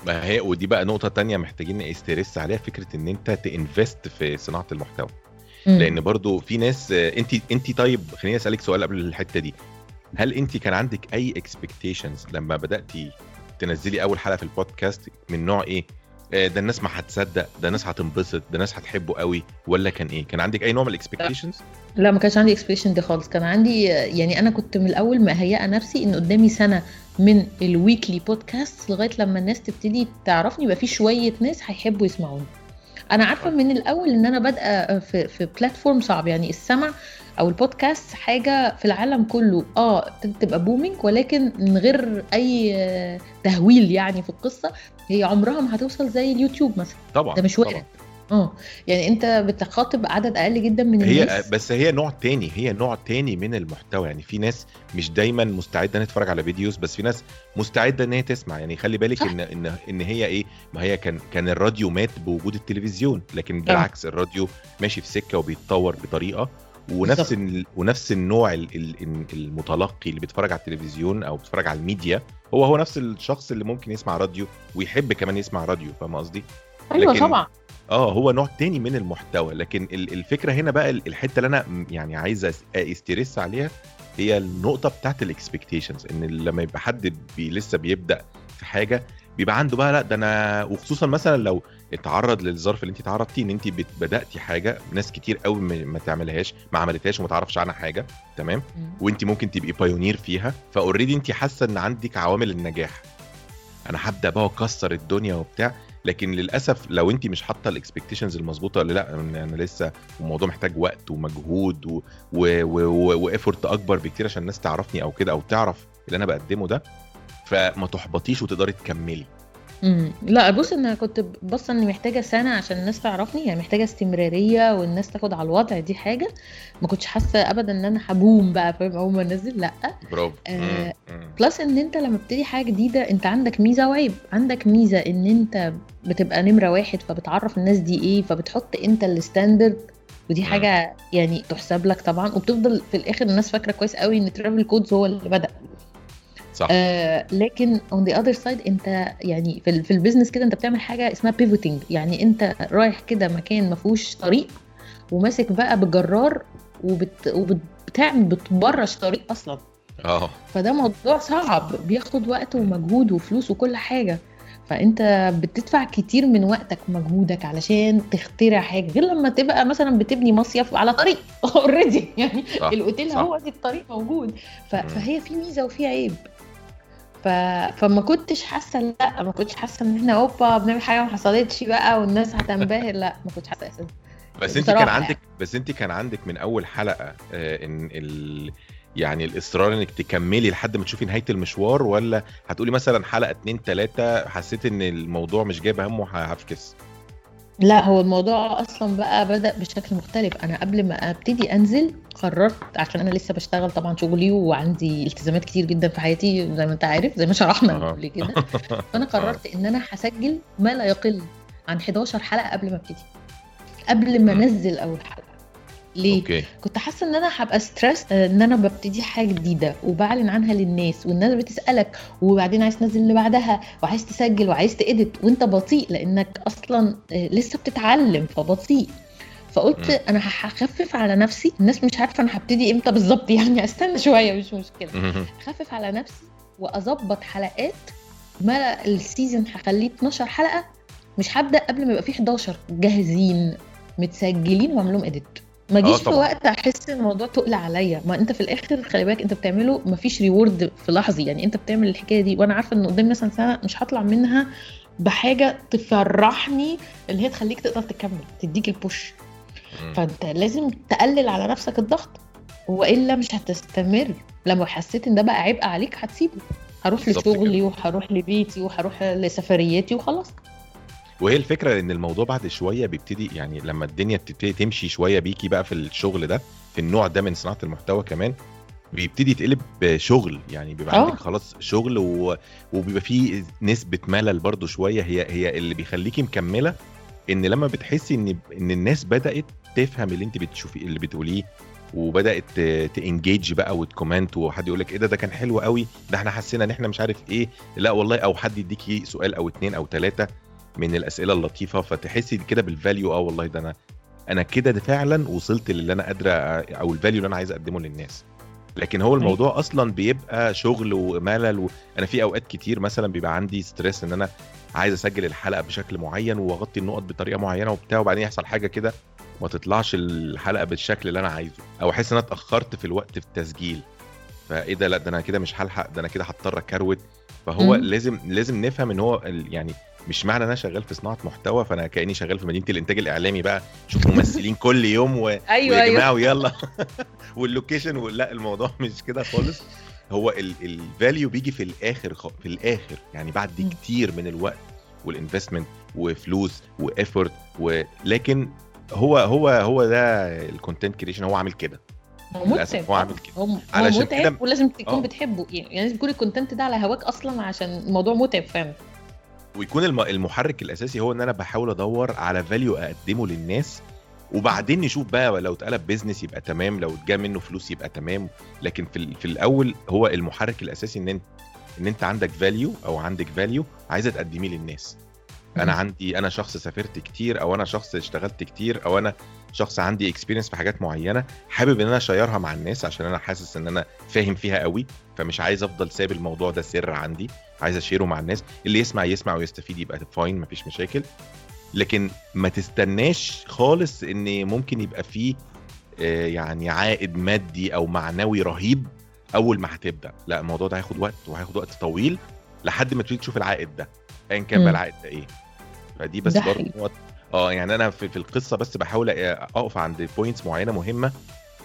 ما هي ودي بقى نقطة تانية محتاجين ن stress عليها فكرة إن أنت تنفست في صناعة المحتوى. مم. لأن برضو في ناس انت أنت طيب خليني أسألك سؤال قبل الحتة دي. هل أنت كان عندك أي expectations لما بدأتي تنزلي أول حلقة في البودكاست من نوع إيه؟ ده الناس ما هتصدق ده الناس هتنبسط ده الناس هتحبه قوي ولا كان إيه؟ كان عندك أي نوع من ال expectations لا ما كانش عندي expectation دي خالص. كان عندي يعني أنا كنت من الأول مهيئة نفسي إن قدامي سنة من ال weekly بودكاست لغاية لما الناس تبتدي تعرفني يبقى في شوية ناس هيحبوا يسمعوني. أنا عارفة من الأول إن أنا بادئة في في platform صعب. يعني السمع أو البودكاست حاجة في العالم كله. آه تبقى booming ولكن من غير أي تهويل يعني في القصة هي عمرها ما هتوصل زي اليوتيوب مثلا. طبعا ده مش. وارد آه يعني أنت بتخاطب عدد أقل جدا من هي الناس. بس هي نوع تاني هي نوع تاني من المحتوى. يعني في ناس مش دايما مستعدة إنها تتفرج على videos بس في ناس مستعدة ان هي تسمع. يعني خلي بالك صح. إن إن إن هي إيه؟ ما هي كان كان الراديو مات بوجود التلفزيون لكن بالعكس الراديو ماشي في سكة وبيتطور بطريقة ونفس. ال... ونفس النوع ال... ال... المتلقي اللي بيتفرج على التلفزيون أو بيتفرج على الميديا هو هو نفس الشخص اللي ممكن يسمع راديو ويحب كمان يسمع راديو فاهم قصدي؟ أيوه لكن- طبعا آه هو نوع تاني من المحتوى لكن ال- الفكرة هنا بقى ال- الحتة اللي أنا يعني عايز أ stress عليها هي النقطة بتاعت ال expectations إن لما يبقى حد بي لسه بيبدأ في حاجة بيبقى عنده بقى لأ ده أنا وخصوصا مثلا لو اتعرض للظرف اللي انت تعرضتيه ان انت بدأتي حاجة ناس كتير قوي ما تعملهاش ما عملتهاش وما تعرفش عنها حاجة تمام؟ وانت ممكن تبقي pioneer فيها. ف already انت حاسة ان عندك عوامل النجاح. أنا هبدا بقى واكسر الدنيا وبتاع لكن للأسف لو انت مش حاطة ال expectations المظبوطة ولا لأ أنا لسه الموضوع محتاج وقت ومجهود. و effort أكبر بكتير عشان الناس تعرفني أو كده أو تعرف اللي أنا بقدمه ده فما تحبطيش وتقدري تكملي. امم لا بص أنا كنت بص إني محتاجة سنة عشان الناس تعرفني يعني محتاجة استمرارية والناس تاخد على الوضع دي حاجة. ما كنتش حاسة ابدا إن أنا ه boom بقى فاهم؟ أول ما أنزل لأ. برافو. آه،. plus إن أنت لما بتبتدي حاجة جديدة أنت عندك ميزة وعيب. عندك ميزة إن أنت بتبقى نمرة واحد فبتعرف الناس دي إيه فبتحط أنت ال standard. ودي مم. حاجة يعني تحسب لك طبعا. وبتفضل في الآخر الناس فاكرة كويس قوي إن Travel Codes هو اللي بدأ. صح. آه لكن on the other side انت يعني في, في ال business كده انت بتعمل حاجة اسمها paving. يعني انت رايح كده مكان ما فيهوش طريق وماسك بقى بجرار وبت وبتعمل بتبرش طريق أصلا. آه. فده موضوع صعب. بياخد وقت ومجهود وفلوس وكل حاجة. فانت بتدفع كتير من وقتك ومجهودك علشان تخترع حاجة. غير لما تبقى مثلا بتبني مصيف على طريق already يعني صح الأوتيل صح. هو دي الطريق موجود. فهي في ميزة وفي عيب. ف... فما كنتش حاسة لا ما كنتش حاسة إن إحنا أوبا بنعمل حاجة ما حصلتش بقى والناس هتنبهر. لا ما كنتش حاسة أساسا. بس أنت كان عندك بس أنت كان عندك من أول حلقة آه، إن ال يعني الإصرار إنك تكملي لحد ما تشوفي نهاية المشوار ولا هتقولي مثلا حلقة اتنين تلاتة حسيت إن الموضوع مش جايب همه هفكس؟ لا هو الموضوع أصلا بقى بدأ بشكل مختلف. أنا قبل ما أبتدي أنزل قررت عشان أنا لسه بشتغل طبعا شغلي وعندي التزامات كتير جدا في حياتي زي ما أنت عارف زي ما شرحنا. قبل كده. فأنا قررت إن أنا هسجل ما لا يقل عن 11 حلقة قبل ما أبتدي. قبل ما. أنزل أول حلقة. ليه؟ okay. كنت حاسة إن أنا هبقى stressed إن أنا ببتدي حاجة جديدة وبعلن عنها للناس والناس بتسألك وبعدين عايز تنزل اللي بعدها وعايز تسجل وعايز ت edit وأنت بطيء لأنك أصلا آه، لسه بتتعلم فبطيء. فقلت مم. أنا هخفف على نفسي الناس مش عارفة أنا هبتدي إمتى بالظبط يعني استنى شوية مش مشكلة. اخفف على نفسي وأظبط حلقات ما ال season هخليه 12 حلقة مش هبدأ قبل ما يبقى فيه 11 جاهزين متسجلين واعمل لهم edit ما آه جيش في. وقت أحس إن الموضوع تقل عليا. ما أنت في الآخر خلي بالك أنت بتعمله ما فيش reward في لحظي يعني أنت بتعمل الحكاية دي وأنا عارفة إن قدام مثلا سنة مش هطلع منها بحاجة تفرحني اللي هي تخليك تقدر تكمل تديك ال push. فأنت لازم تقلل على نفسك الضغط وإلا مش هتستمر. لما حسيت إن ده بقى عبء عليك هتسيبه. هروح لشغلي وهروح لبيتي وهروح لسفرياتي وخلاص. وهي الفكرة إن الموضوع بعد شوية بيبتدي يعني لما الدنيا بتبتدي تمشي شوية بيكي بقى في الشغل ده في النوع ده من صناعة المحتوى كمان بيبتدي يتقلب شغل يعني بيبقى آه. عندك خلاص شغل و... وبيبقى فيه نسبة ملل برضو شوية هي هي اللي بيخليكي مكملة إن لما بتحسي إن إن الناس بدأت تفهم اللي أنت بتشوفي اللي بتقوليه وبدأت ت engage بقى وت comment وحد يقول لك إيه ده ده كان حلو قوي ده إحنا حسينا إن إحنا مش عارف إيه لا والله أو حد يديكي سؤال أو اتنين أو تلاتة من الأسئلة اللطيفة فتحسي كده بال value آه والله ده أنا أنا كده ده فعلا وصلت للي أنا قادرة أو ال value اللي أنا عايز أقدمه للناس. لكن هو الموضوع أصلا بيبقى شغل وملل وأنا في أوقات كتير مثلا بيبقى عندي stress إن أنا عايز أسجل الحلقة بشكل معين وأغطي النقط بطريقة معينة وبتاع وبعدين يحصل حاجة كده ما تطلعش الحلقة بالشكل اللي أنا عايزه. أو أحس إن أنا اتأخرت في الوقت في التسجيل. فإيه ده؟ لأ ده أنا كده مش هلحق ده أنا كده هضطر أكروت. فهو مم. لازم لازم نفهم إن هو يعني مش معنى إن أنا شغال في صناعة محتوى فأنا كأني شغال في مدينة الإنتاج الإعلامي بقى شوف ممثلين كل يوم و... أيوه ويا أيوه جماعة ويلا وال location لا الموضوع مش كده خالص هو ال value بيجي في الآخر خ... في الآخر يعني بعد. كتير من الوقت وال investment وفلوس و effort ولكن هو هو هو ده ال content creation هو عامل كده هو متعب هو عامل كده. هو علشان متعب كده- ولازم تكون آه. بتحبه يعني لازم يكون ال content ده على هواك أصلا عشان الموضوع متعب فعلا ويكون الم- المحرك الأساسي هو إن أنا بحاول أدور على value أقدمه للناس وبعدين نشوف بقى لو اتقلب business يبقى تمام لو جا منه فلوس يبقى تمام. لكن في في الأول هو المحرك الأساسي إن أنت إن أنت عندك value أو عندك value عايزة تقدميه للناس. أنا. عندي أنا شخص سافرت كتير أو أنا شخص اشتغلت كتير أو أنا شخص عندي experience في حاجات معينة حابب إن أنا أ share ها مع الناس عشان أنا حاسس إن أنا فاهم فيها قوي فمش عايز أفضل سايب الموضوع ده سر عندي عايز أ share ه مع الناس. اللي يسمع يسمع ويستفيد يبقى fine مفيش مشاكل. لكن ما تستناش خالص إن ممكن يبقى فيه آه، يعني عائد مادي أو معنوي رهيب أول ما هتبدأ. لا الموضوع ده هياخد وقت وهياخد وقت طويل لحد ما تبتدي تشوف العائد ده. ايا كان. بقى العائد ده إيه. فدي بس برضه. نقط. آه يعني أنا في, في القصة بس بحاول أقف عند points معينة مهمة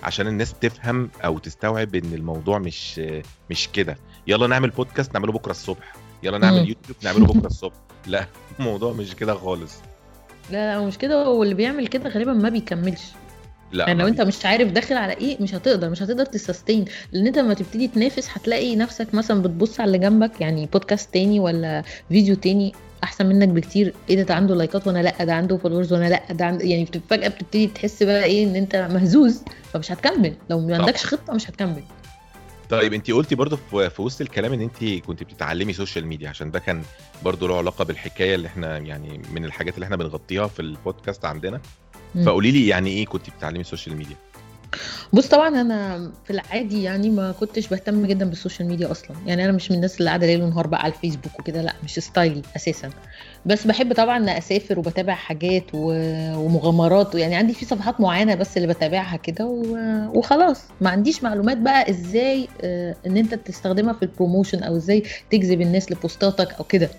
عشان الناس تفهم أو تستوعب إن الموضوع مش مش كده. يلا نعمل بودكاست نعمله بكرة الصبح. يلا نعمل مم. يوتيوب نعمله بكرة الصبح. لا الموضوع مش كده خالص. لا لا مش كده. واللي بيعمل كده غالبا ما بيكملش. لا يعني لو أنت مش عارف داخل على إيه مش هتقدر مش هتقدر ت sustain لأن أنت لما تبتدي تنافس هتلاقي نفسك مثلا بتبص على اللي جنبك يعني بودكاست تاني ولا فيديو تاني. أحسن منك بكتير. إيه ده ده عنده like ات وأنا لأ ده عنده followers وأنا لأ ده عنده يعني فجأة بتبتدي تحس بقى إيه إن أنت مهزوز فمش هتكمل. لو ما عندكش خطة مش هتكمل. طيب انت قلتي برضو في, وسط الكلام إن انت كنت بتتعلمي social media عشان ده كان برضو له علاقة بالحكاية اللي إحنا يعني من الحاجات اللي إحنا بنغطيها في البودكاست عندنا. فقولي لي يعني إيه كنت بتتعلمي social media بص طبعا أنا في العادي يعني ما كنتش بهتم جدا بال social media أصلا. يعني أنا مش من الناس اللي قاعدة ليل ونهار بقى على الفيسبوك وكده لأ مش style ي أساسا. بس بحب طبعا أسافر وبتابع حاجات ومغامرات يعني عندي في صفحات معينة بس اللي بتابعها كده وخلاص. ما عنديش معلومات بقى إزاي آه، إن أنت تستخدمها في ال promotion أو إزاي تجذب الناس ل post اتك أو كده.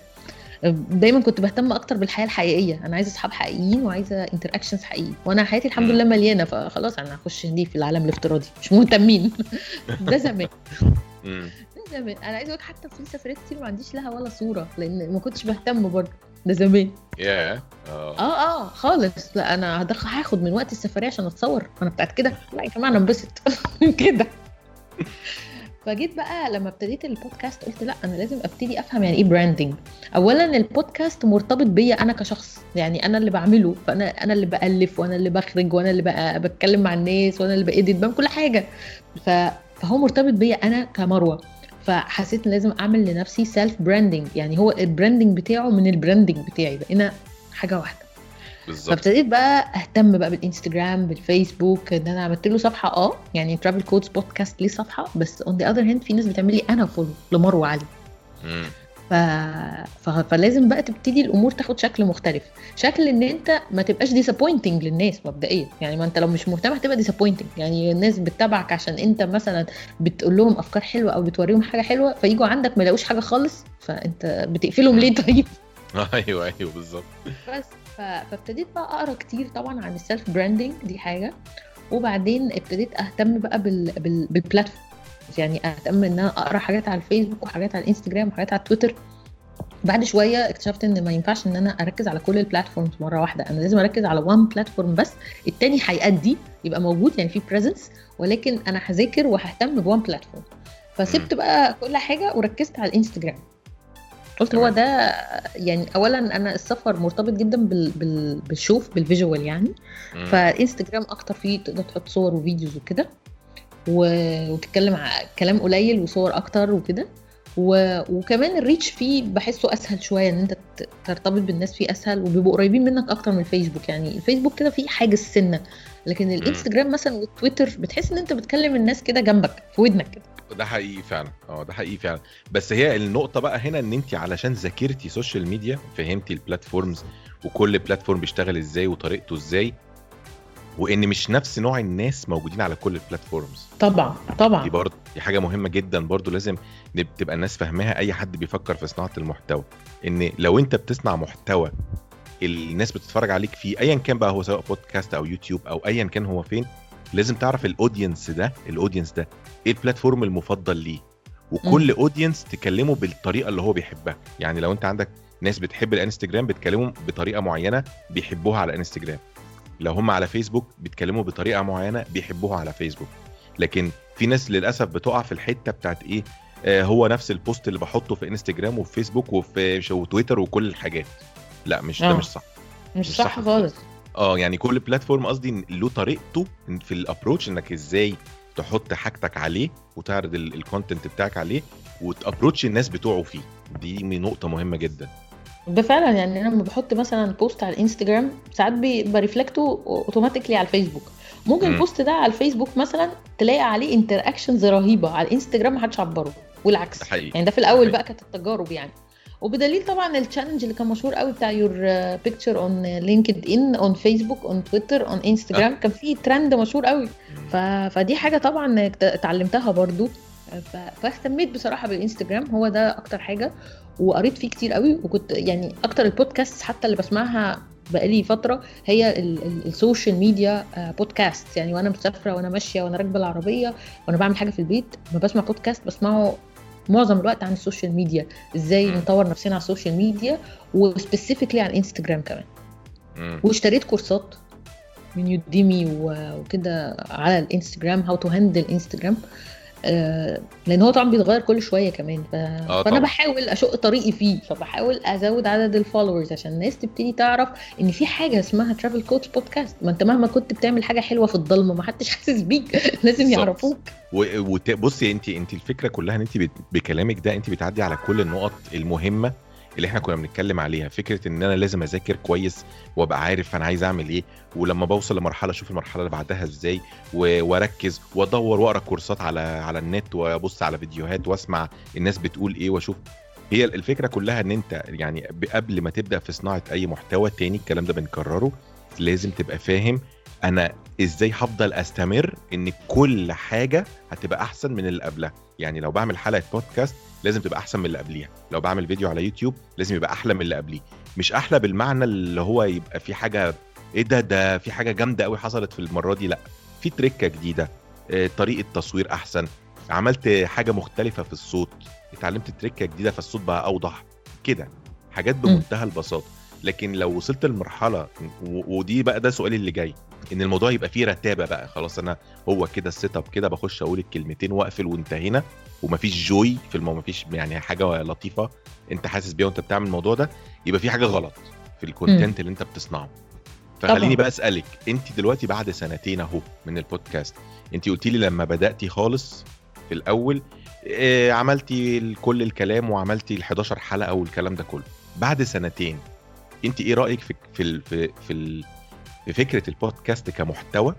دايما كنت بهتم أكتر بالحياة الحقيقية. أنا عايزة أصحاب حقيقيين وعايزة interactions حقيقيه وأنا حياتي الحمد لله مليانة فخلاص أنا هخش دي في العالم الافتراضي. مش مهتمين. ده زمان. ده زمان. أنا عايزة أقول حتى في سفريات كتير ما عنديش لها ولا صورة لأن ما كنتش بهتم برضه. ده زمان. ياه آه آه. آه خالص. لا أنا هاخد من وقت السفرية عشان أتصور. أنا بتاعت كده. لا يا جماعة أنا انبسط. كده. فجيت بقى لما ابتديت البودكاست قلت لا أنا لازم أبتدي أفهم يعني إيه branding اولا البودكاست مرتبط بيا أنا كشخص يعني أنا اللي بعمله فأنا أنا اللي بألف وأنا اللي بخرج وأنا اللي بقى بتكلم مع الناس وأنا اللي ب edit بعمل كل حاجة. فهو مرتبط بيا أنا كمروة. فحسيت لازم أعمل لنفسي self branding يعني هو ال branding بتاعه من ال branding بتاعي بقينا حاجة واحدة. بالظبط. فابتديت بقى أهتم بقى بالإنستجرام بالفيسبوك إن أنا عملت له صفحة آه يعني ترافل كودز بودكاست ليه صفحة بس on the other hand في ناس بتعمل لي أنا follow لمروة علي. مم. ف... ف... فلازم بقى تبتدي الأمور تاخد شكل مختلف. شكل إن أنت ما تبقاش disappointing للناس مبدئيا. يعني ما أنت لو مش مهتم هتبقى disappointing يعني الناس بتتابعك عشان أنت مثلا بتقول لهم أفكار حلوة أو بتوريهم حاجة حلوة فيجوا عندك ما يلاقوش حاجة خالص فأنت بتقفلهم ليه طيب؟ أيوه أيوه بالظبط. بس. فابتديت بقى أقرأ كتير طبعا عن ال self branding دي حاجة. وبعدين ابتديت أهتم بقى بال... بال... بال platform يعني أهتم إن أنا أقرأ حاجات على الفيسبوك وحاجات على الانستجرام وحاجات على تويتر بعد شوية اكتشفت إن ما ينفعش إن أنا أركز على كل ال platforms مرة واحدة. أنا لازم أركز على one platform بس التاني already يبقى موجود يعني في presence ولكن أنا هذاكر وههتم ب one platform فسبت بقى كل حاجة وركزت على الانستجرام قلت هو. ده يعني اولا أنا السفر مرتبط جدا بال... بال... بال show بال visual يعني مم. فإنستجرام أكتر فيه تقدر تحط صور وفيديوز وكده و... وتتكلم ع... كلام قليل وصور أكتر وكده و... وكمان ال reach فيه بحسه أسهل شوية إن أنت ترتبط بالناس فيه أسهل وبيبقوا قريبين منك أكتر من الفيسبوك يعني الفيسبوك كده فيه حاجز سنه لكن الإنستجرام مثلا والتويتر بتحس إن أنت بتكلم الناس كده جنبك في ودنك كده. ده حقيقي فعلا. آه ده حقيقي فعلا. بس هي النقطة بقى هنا إن أنت علشان ذاكرتي social media فهمتي ال platforms وكل platform بيشتغل إزاي وطريقته إزاي وإن مش نفس نوع الناس موجودين على كل ال platforms طبعا دي طبعا برضه دي حاجة مهمة جدا برضه لازم تبقى الناس فاهماها أي حد بيفكر في صناعة المحتوى. إن لو أنت بتصنع محتوى الناس بتتفرج عليك فيه ايا كان بقى هو سواء بودكاست أو يوتيوب أو ايا كان هو فين لازم تعرف ال audience ده ال audience ده إيه ال platform المفضل ليه؟ وكل audience تكلمه بالطريقة اللي هو بيحبها. يعني لو أنت عندك ناس بتحب الانستجرام بتكلمهم بطريقة معينة بيحبوها على انستجرام. لو هم على فيسبوك بيتكلموا بطريقة معينة بيحبوها على فيسبوك لكن في ناس للأسف بتقع في الحتة بتاعت إيه آه هو نفس ال post اللي بحطه في انستجرام وفي فيسبوك وفي وتويتر وكل الحاجات. لا مش ده آه. مش صح. مش مش صح صح. خالص. آه يعني كل platform قصدي له طريقته في ال approach إنك إزاي تحط حاجتك عليه وتعرض ال content بتاعك عليه وت approach الناس بتوعه فيه. دي من نقطة مهمة جدا. ده فعلا يعني أنا لما بحط مثلا post على الانستجرام ساعات ب reflect ه automatically على الفيسبوك. ممكن مم. ال post ده على الفيسبوك مثلا تلاقي عليه interactions رهيبة. على الانستجرام ما حدش عبره والعكس. ده حقيقي. يعني ده في الأول حقيقي. بقى كانت التجارب يعني. وبدليل طبعا ال challenge اللي كان مشهور قوي بتاع your picture on LinkedIn on Facebook on Twitter on Instagram كان في ترند مشهور قوي. ف... فدي حاجة طبعا ات- اتعلمتها برضو. ف... فاهتميت بصراحة بالإنستجرام هو ده أكتر حاجة. وقريت فيه كتير قوي وكنت يعني أكتر البودكاست حتى اللي بسمعها بقالي فترة هي ال- ال- ال social media podcast يعني وأنا مسافرة وأنا ماشية وأنا راكبة العربية وأنا بعمل حاجة في البيت ما بسمع بودكاست بسمعه معظم الوقت عن ال social media إزاي. نطور نفسنا على ال social media و specifically على الإنستجرام كمان. واشتريت كورسات من Udemy وكده على الإنستجرام how to handle Instagram لأن هو طبعا بيتغير كل شوية كمان ف... فانا طبعاً. بحاول أشق طريقي فيه فبحاول أزود عدد ال followers عشان الناس تبتدي تعرف إن في حاجة اسمها Travel Coach Podcast ما أنت مهما كنت بتعمل حاجة حلوة في الضلمة ما حدش حاسس بيك لازم. يعرفوك وبصي انت انت الفكرة كلها إن انت بت- بكلامك ده انت بتعدي على كل النقط المهمة اللي إحنا كنا بنتكلم عليها فكرة إن أنا لازم أذاكر كويس وأبقى عارف أنا عايز أعمل إيه ولما بوصل لمرحلة أشوف المرحلة اللي بعدها إزاي وأركز وأدور وأقرأ كورسات على على النت وأبص على فيديوهات وأسمع الناس بتقول إيه وأشوف. هي الفكرة كلها إن أنت يعني قبل ما تبدأ في صناعة أي محتوى تاني الكلام ده بنكرره. لازم تبقى فاهم أنا إزاي هفضل أستمر إن كل حاجة هتبقى أحسن من اللي قبلها؟ يعني لو بعمل حلقة بودكاست لازم تبقى أحسن من اللي قبليها. لو بعمل فيديو على يوتيوب لازم يبقى أحلى من اللي قبليه. مش أحلى بالمعنى اللي هو يبقى في حاجة إيه ده؟ ده في حاجة جامدة قوي حصلت في المرة دي. لأ في trick ة جديدة. آه، طريقة تصوير أحسن. عملت حاجة مختلفة في الصوت. اتعلمت trick ة جديدة فالصوت بقى أوضح. كده. حاجات بمنتهى البساطة. لكن لو وصلت لمرحلة ودي بقى ده سؤالي اللي جاي. إن الموضوع يبقى فيه رتابة بقى. خلاص أنا هو كده ال setup كده بخش أقول الكلمتين واقفل وانتهينا. ومفيش joy في الموضوع مفيش يعني حاجة لطيفة أنت حاسس بيها وأنت بتعمل الموضوع ده يبقى في حاجة غلط في الكونتنت اللي أنت بتصنعه. فخليني. بقى أسألك أنت دلوقتي بعد سنتين أهو من البودكاست أنت قلتي لي لما بدأتي خالص في الأول آه، عملتي كل الكلام وعملتي ال 11 حلقة والكلام ده كله. بعد سنتين أنت إيه رأيك في في في في, في فكره البودكاست كمحتوى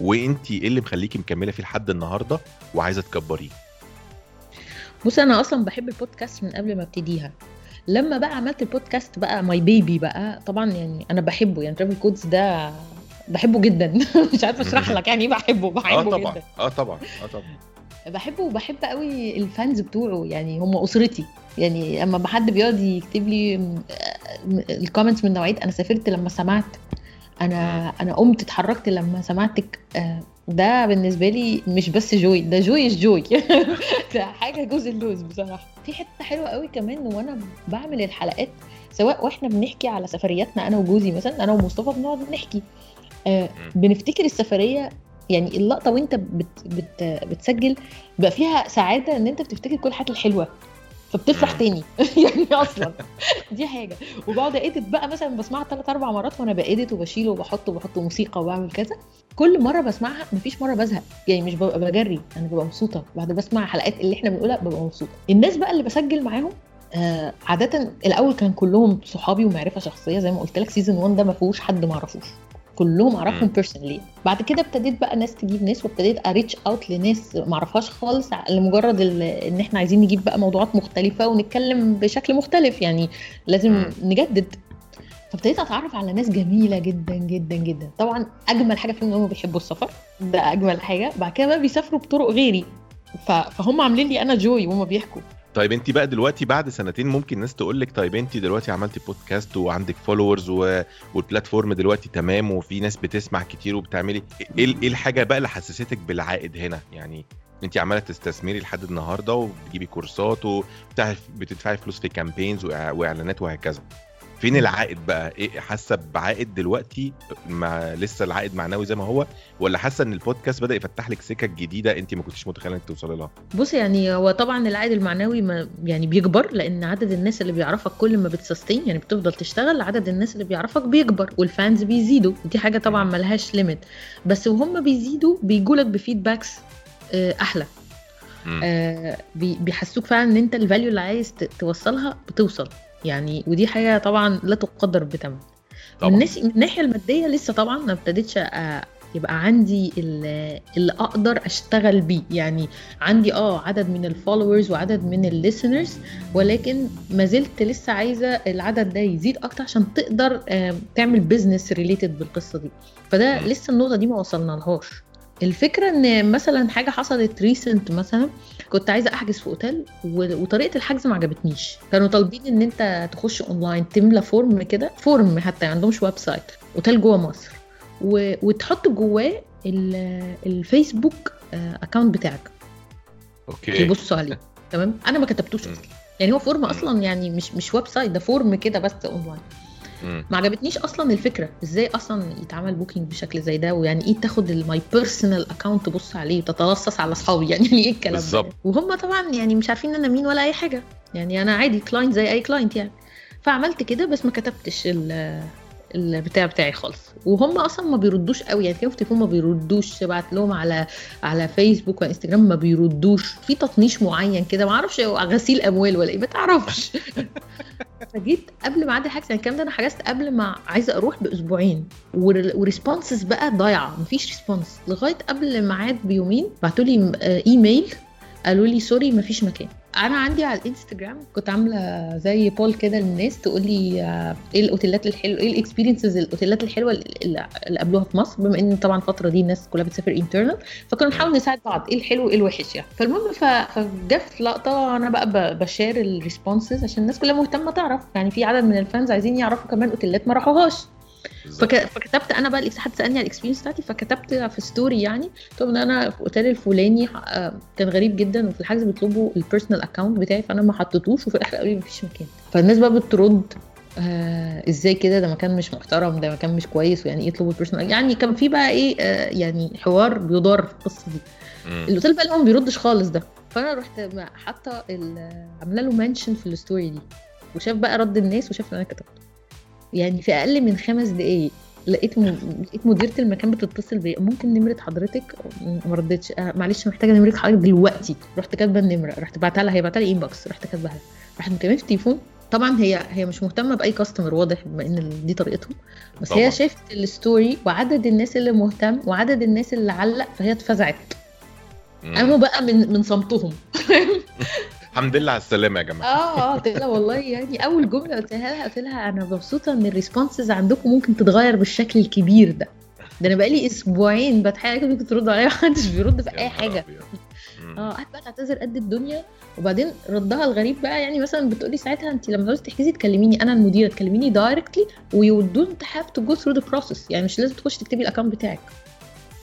وانت إيه اللي مخليكي مكملة فيه لحد النهارده وعايزة تكبريه؟ بص أنا أصلا بحب البودكاست من قبل ما أبتديها. لما بقى عملت البودكاست بقى my baby بقى طبعا يعني أنا بحبه يعني Travel Coach ده بحبه جدا. مش عارفة أشرح لك يعني إيه بحبه آه بحبه طبعا. جدا. آه طبعا. آه طبعا. بحبه وبحب قوي ال fans بتوعه يعني هم أسرتي. يعني أما حد بيقعد يكتب لي ال comments من نوعية أنا سافرت لما سمعت. أنا أنا قمت اتحركت لما سمعتك آه، ده بالنسبة لي مش بس جوي ده جوي جوي ده حاجة جزء اللوز بصراحة. في حتة حلوة قوي كمان وأنا بعمل الحلقات سواء وإحنا بنحكي على سفرياتنا أنا وجوزي مثلا أنا ومصطفى بنقعد نحكي. آه بنفتكر السفرية يعني اللقطة وأنت بت بت بتسجل بقى فيها سعادة إن أنت بتفتكر كل الحاجات الحلوة. فبتفرح. تاني. يعني أصلا. دي حاجة. وبقعد أديت بقى مثلا بسمعها ثلاث أربع مرات وأنا بأديت وبشيل وبحط وبحط موسيقى وبعمل كذا. كل مرة بسمعها مفيش مرة بزهق. يعني مش ببقى بجري أنا ببقى مبسوطة. بعد بسمع حلقات اللي إحنا بنقولها ببقى مبسوطة. الناس بقى اللي بسجل معاهم آه عادة الأول كان كلهم صحابي ومعرفة شخصية زي ما قلت لك. season 1 ده ما فيهوش حد ما اعرفوش كلهم أعرفهم مم. personally بعد كده ابتديت بقى ناس تجيب ناس وابتديت ا reach out لناس ما اعرفهاش خالص لمجرد إن إحنا عايزين نجيب بقى موضوعات مختلفة ونتكلم بشكل مختلف. يعني لازم. نجدد. فابتديت أتعرف على ناس جميلة جدا جدا جدا. طبعا أجمل حاجة فيهم إن هم بيحبوا السفر. ده أجمل حاجة. بعد كده بقى بيسافروا بطرق غيري. فهم عاملين لي أنا joy وهم بيحكوا. طيب انت بقى دلوقتي بعد سنتين ممكن ناس تقول لك طيب انت دلوقتي عملتي بودكاست وعندك followers و... وال platform دلوقتي تمام وفي ناس بتسمع كتير وبتعملي إيه إيه الحاجة بقى اللي حسستك بالعائد هنا؟ يعني انت عمالة تستثمري لحد النهارده وبتجيبي كورسات وبتدفعي فلوس في campaigns وإعلانات وهكذا. فين العائد بقى؟ إيه حاسة بعائد دلوقتي مع لسه العائد معنوي زي ما هو؟ ولا حاسة إن البودكاست بدأ يفتح لك سكك جديدة أنت ما كنتيش متخيلة إنك توصلي لها؟ بص يعني هو طبعا العائد المعنوي ما يعني بيكبر لأن عدد الناس اللي بيعرفك كل ما بت sustain يعني بتفضل تشتغل عدد الناس اللي بيعرفك بيكبر وال fans بيزيدوا. دي حاجة طبعا ملهاش limit بس وهم بيزيدوا بيجولك ب feedbacks آه، أحلى. آه، بي- بيحسوك فعلا إن أنت ال value اللي عايز توصلها بتوصل. يعني ودي حاجة طبعا لا تقدر بثمن من من الناحية المادية لسه طبعا ما ابتديتش أ- يبقى عندي ال- اللي أقدر أشتغل بيه. يعني عندي آه عدد من ال followers وعدد من ال listeners ولكن ما زلت لسه عايزة العدد ده يزيد أكتر عشان تقدر آه، تعمل business related بالقصة دي. فده. لسه النقطة دي ما وصلنا لهاش. الفكرة إن مثلا حاجة حصلت recent مثلا كنت عايزة أحجز في أوتيل وطريقة الحجز ما عجبتنيش. كانوا طالبين إن أنت تخش اونلاين تملى form كده form حتى ما عندهمش website hotel جوه مصر. و... وتحط جواه ال- ال Facebook account بتاعك. okay. يبصوا عليه. تمام؟ أنا ما كتبتوش. أصلا. يعني هو form أصلا يعني مش مش website ده form كده بس اونلاين. ما عجبتنيش أصلا الفكرة إزاي أصلا يتعمل booking بشكل زي ده ويعني إيه تاخد ال my personal account تبص عليه وتتلصص على أصحابي؟ يعني إيه الكلام بالظبط. ده وهم طبعا يعني مش عارفين أنا مين ولا أي حاجة. يعني أنا عادي client زي أي client يعني. فعملت كده بس ما كتبتش البتاع بتاعي خالص. وهم أصلا ما بيردوش قوي. يعني في التليفون ما بيردوش. بعت لهم على على فيسبوك وانستجرام ما بيردوش. في تطنيش معين كده. ما أعرفش غسيل أموال ولا إيه. ما تعرفش. فجيت قبل ميعاد الحجز. يعني الكلام ده أنا حجزت قبل ما عايزة أروح بأسبوعين. و responses بقى ضايعة. مفيش response. لغاية قبل الميعاد بيومين بعتوا لي إيميل. قالوا لي sorry مفيش مكان. أنا عندي على الانستجرام كنت عاملة زي poll كده للناس تقول لي إيه الاوتيلات الحلوه إيه ال experiences الاوتيلات الحلوة اللي قابلوها في مصر بما ان طبعا الفترة دي الناس كلها بتسافر internal فكنا بنحاول نساعد بعض إيه الحلو وايه الوحش يعني. فالمهم فجت في لقطة أنا بقى بشير ال responses عشان الناس كلها مهتمة تعرف يعني في عدد من ال fans عايزين يعرفوا كمان أوتيلات ما راحوهاش. فك... فكتبت أنا بقى حد سألني على ال experience بتاعتي فكتبت في story يعني قلت إن أنا في اوتيل الفلاني كان غريب جدا وفي الحجز بيطلبوا ال personal account بتاعي فأنا ما حطيتوش وفي الآخر قالوا لي مفيش مكان. فالناس بقى بترد آه إزاي كده؟ ده مكان مش محترم ده مكان مش كويس ويعني إيه يطلبوا ال personal يعني كان في بقى إيه آه يعني حوار بيدار في القصة دي. الأوتيل بقى اللي ما بيردش خالص ده. فأنا رحت حاطة عاملة له mention في ال story دي وشاف بقى رد الناس وشاف اللي أنا كتبته. يعني في أقل من خمس دقايق. لقيت م... لقيت مديرة المكان بتتصل بيا. ممكن نمرة حضرتك؟ ما ردتش آه معلش محتاجة نمرة حضرتك دلوقتي. رحت كاتبة النمرة. رحت بعتها لها. هي بعتها لي inbox رحت كاتباها رحت مكلمه في التليفون. طبعا هي هي مش مهتمة بأي customer واضح بما إن دي طريقتهم. بس طبعا. هي شافت ال story وعدد الناس اللي مهتم وعدد الناس اللي علق فهي اتفزعت. قاموا بقى من من صمتهم. الحمد لله على السلامة يا جماعة. آه آه قلت لها والله يعني أول جملة قلتها لها قلت لها أنا مبسوطة إن ال responses عندكم ممكن تتغير بالشكل الكبير ده. ده أنا بقالي أسبوعين بتحاول ممكن تردوا عليا محدش بيرد في أي حاجة. آه قعدت بقى تعتذر قد الدنيا. وبعدين ردها الغريب بقى يعني مثلا بتقولي ساعتها انت لما تعوزي تحجزي تكلميني أنا المديرة تكلميني directly و you don't have to go through the process يعني مش لازم تخشي تكتبي ال account بتاعك.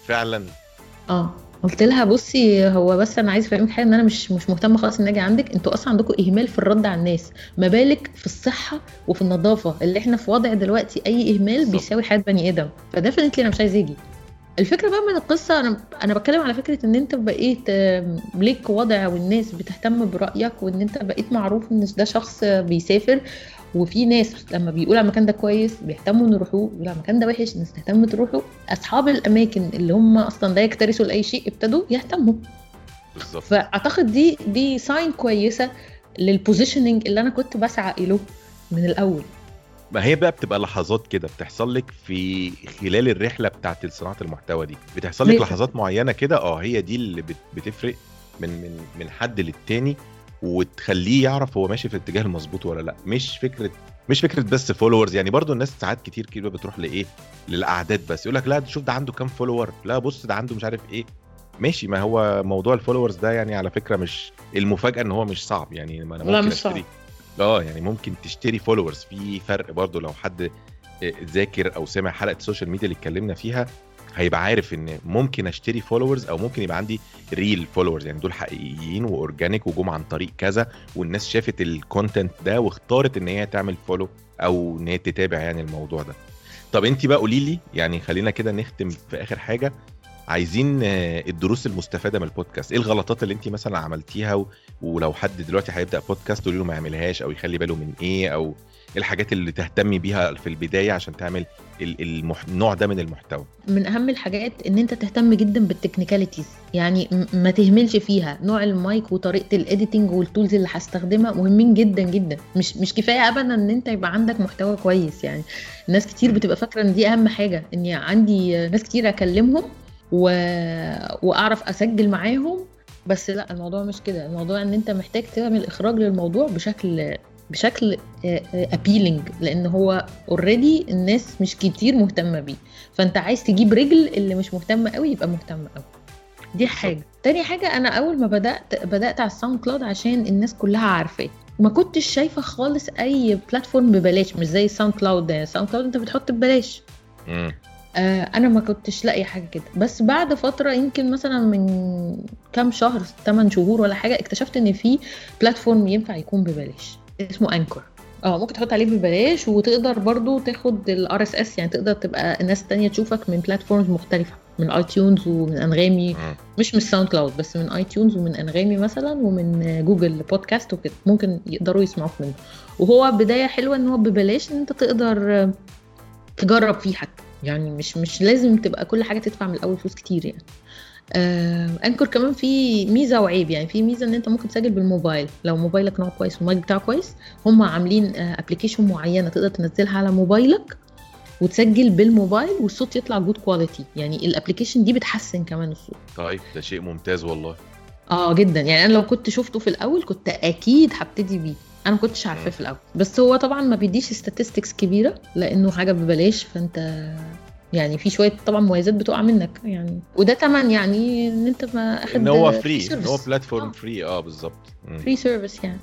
فعلا. آه. قلت لها بصي هو بس أنا عايز أفهمك حاجة إن أنا مش مش مهتمة خالص إن أجي عندك. أنتوا أصلا عندكم إهمال في الرد على الناس. ما بالك في الصحة وفي النظافة اللي إحنا في وضع دلوقتي أي إهمال بيساوي حياة بني آدم. ف definitely أنا مش عايز أجي الفكرة بقى من القصة أنا أنا بتكلم على فكرة إن أنت بقيت ليك وضع والناس بتهتم برأيك وإن أنت بقيت معروف إن ده شخص بيسافر. وفي ناس لما بيقول على المكان ده كويس بيهتموا ان يروحوه بيقول على المكان ده وحش الناس تهتم تروحوا أصحاب الأماكن اللي هم أصلا لا يكترثوا لأي شيء ابتدوا يهتموا. بالظبط. فأعتقد دي دي sign كويسة لل positioning اللي أنا كنت بسعى له من الأول. ما هي بقى بتبقى لحظات كده بتحصل لك في خلال الرحلة بتاعت صناعة المحتوى دي. بتحصل لك لحظات معينة كده آه هي دي اللي بتفرق من من من حد للتاني. وتخليه يعرف هو ماشي في الاتجاه المظبوط ولا لأ. مش فكرة مش فكرة بس followers يعني برضو الناس ساعات كتير كده بتروح لإيه؟ للأعداد بس. يقول لك لا شوف ده عنده كام follower لا بص ده عنده مش عارف إيه. ماشي ما هو موضوع ال followers ده يعني على فكرة مش المفاجأة إن هو مش صعب. يعني ما أنا ممكن لا مش أشتري صعب آه يعني ممكن تشتري followers في فرق برضو لو حد ذاكر أو سمع حلقة ال social media اللي اتكلمنا فيها. هيبقى عارف إن ممكن أشتري followers أو ممكن يبقى عندي real followers يعني دول حقيقيين و organic وجم عن طريق كذا والناس شافت ال content ده واختارت إن هي تعمل follow أو إن هي تتابع يعني الموضوع ده. طب انت بقى قولي لي يعني خلينا كده نختم في آخر حاجة. عايزين الدروس المستفادة من البودكاست إيه الغلطات اللي انت مثلا عملتيها. ولو حد دلوقتي هيبدأ بودكاست تقولي له ما يعملهاش أو يخلي باله من إيه أو الحاجات اللي تهتمي بيها في البداية عشان تعمل المح... النوع ده من المحتوى. من أهم الحاجات إن أنت تهتم جدا بال technicalities. يعني ما تهملش فيها. نوع المايك وطريقة ال editing وال tools اللي هستخدمها مهمين جدا جدا. مش مش كفاية ابدا إن أنت يبقى عندك محتوى كويس. يعني ناس كتير بتبقى فاكرة إن دي أهم حاجة. إني عندي ناس كتير أكلمهم و... وأعرف أسجل معاهم. بس لأ الموضوع مش كده. الموضوع إن أنت محتاج تعمل إخراج للموضوع بشكل بشكل appealing لأن هو already الناس مش كتير مهتمة بيه. فأنت عايز تجيب رجل اللي مش مهتمة قوي يبقى مهتم قوي. دي حاجة. تاني حاجة أنا أول ما بدأت بدأت على ال SoundCloud عشان الناس كلها عارفاه. ما كنتش شايفة خالص أي platform ببلاش مش زي ال SoundCloud. ده ال SoundCloud أنت بتحط ببلاش. آه أنا ما كنتش لاقي حاجة كده. بس بعد فترة يمكن مثلا من كام شهر 8 شهور ولا حاجة اكتشفت إن في platform ينفع يكون ببلاش. اسمه Anchor آه ممكن تحط عليه ببلاش وتقدر برضو تاخد ال RSS يعني تقدر تبقى ناس تانية تشوفك من platforms مختلفة من iTunes ومن انغامي. مش من ال SoundCloud بس من iTunes ومن انغامي مثلا ومن Google Podcast وكده. ممكن يقدروا يسمعوك منه. وهو بداية حلوة إن هو ببلاش إن أنت تقدر تجرب فيه حتى. يعني مش مش لازم تبقى كل حاجة تدفع من الأول فلوس كتير يعني. Anchor كمان في ميزة وعيب يعني في ميزة إن أنت ممكن تسجل بالموبايل. لو موبايلك نوع كويس والمايك بتاعه كويس هم عاملين application معينة تقدر تنزلها على موبايلك وتسجل بالموبايل والصوت يطلع good quality يعني ال application دي بتحسن كمان الصوت. طيب ده شيء ممتاز والله. آه جدا. يعني أنا لو كنت شفته في الأول كنت أكيد هبتدي بيه. أنا ما كنتش عارفاه. في الأول. بس هو طبعا ما بيديش statistics كبيرة لأنه حاجة ببلاش فأنت يعني في شوية طبعا مميزات بتقع منك يعني وده تمن يعني إن أنت ما اخد إن هو free إن هو. platform آه. free آه بالظبط. free service يعني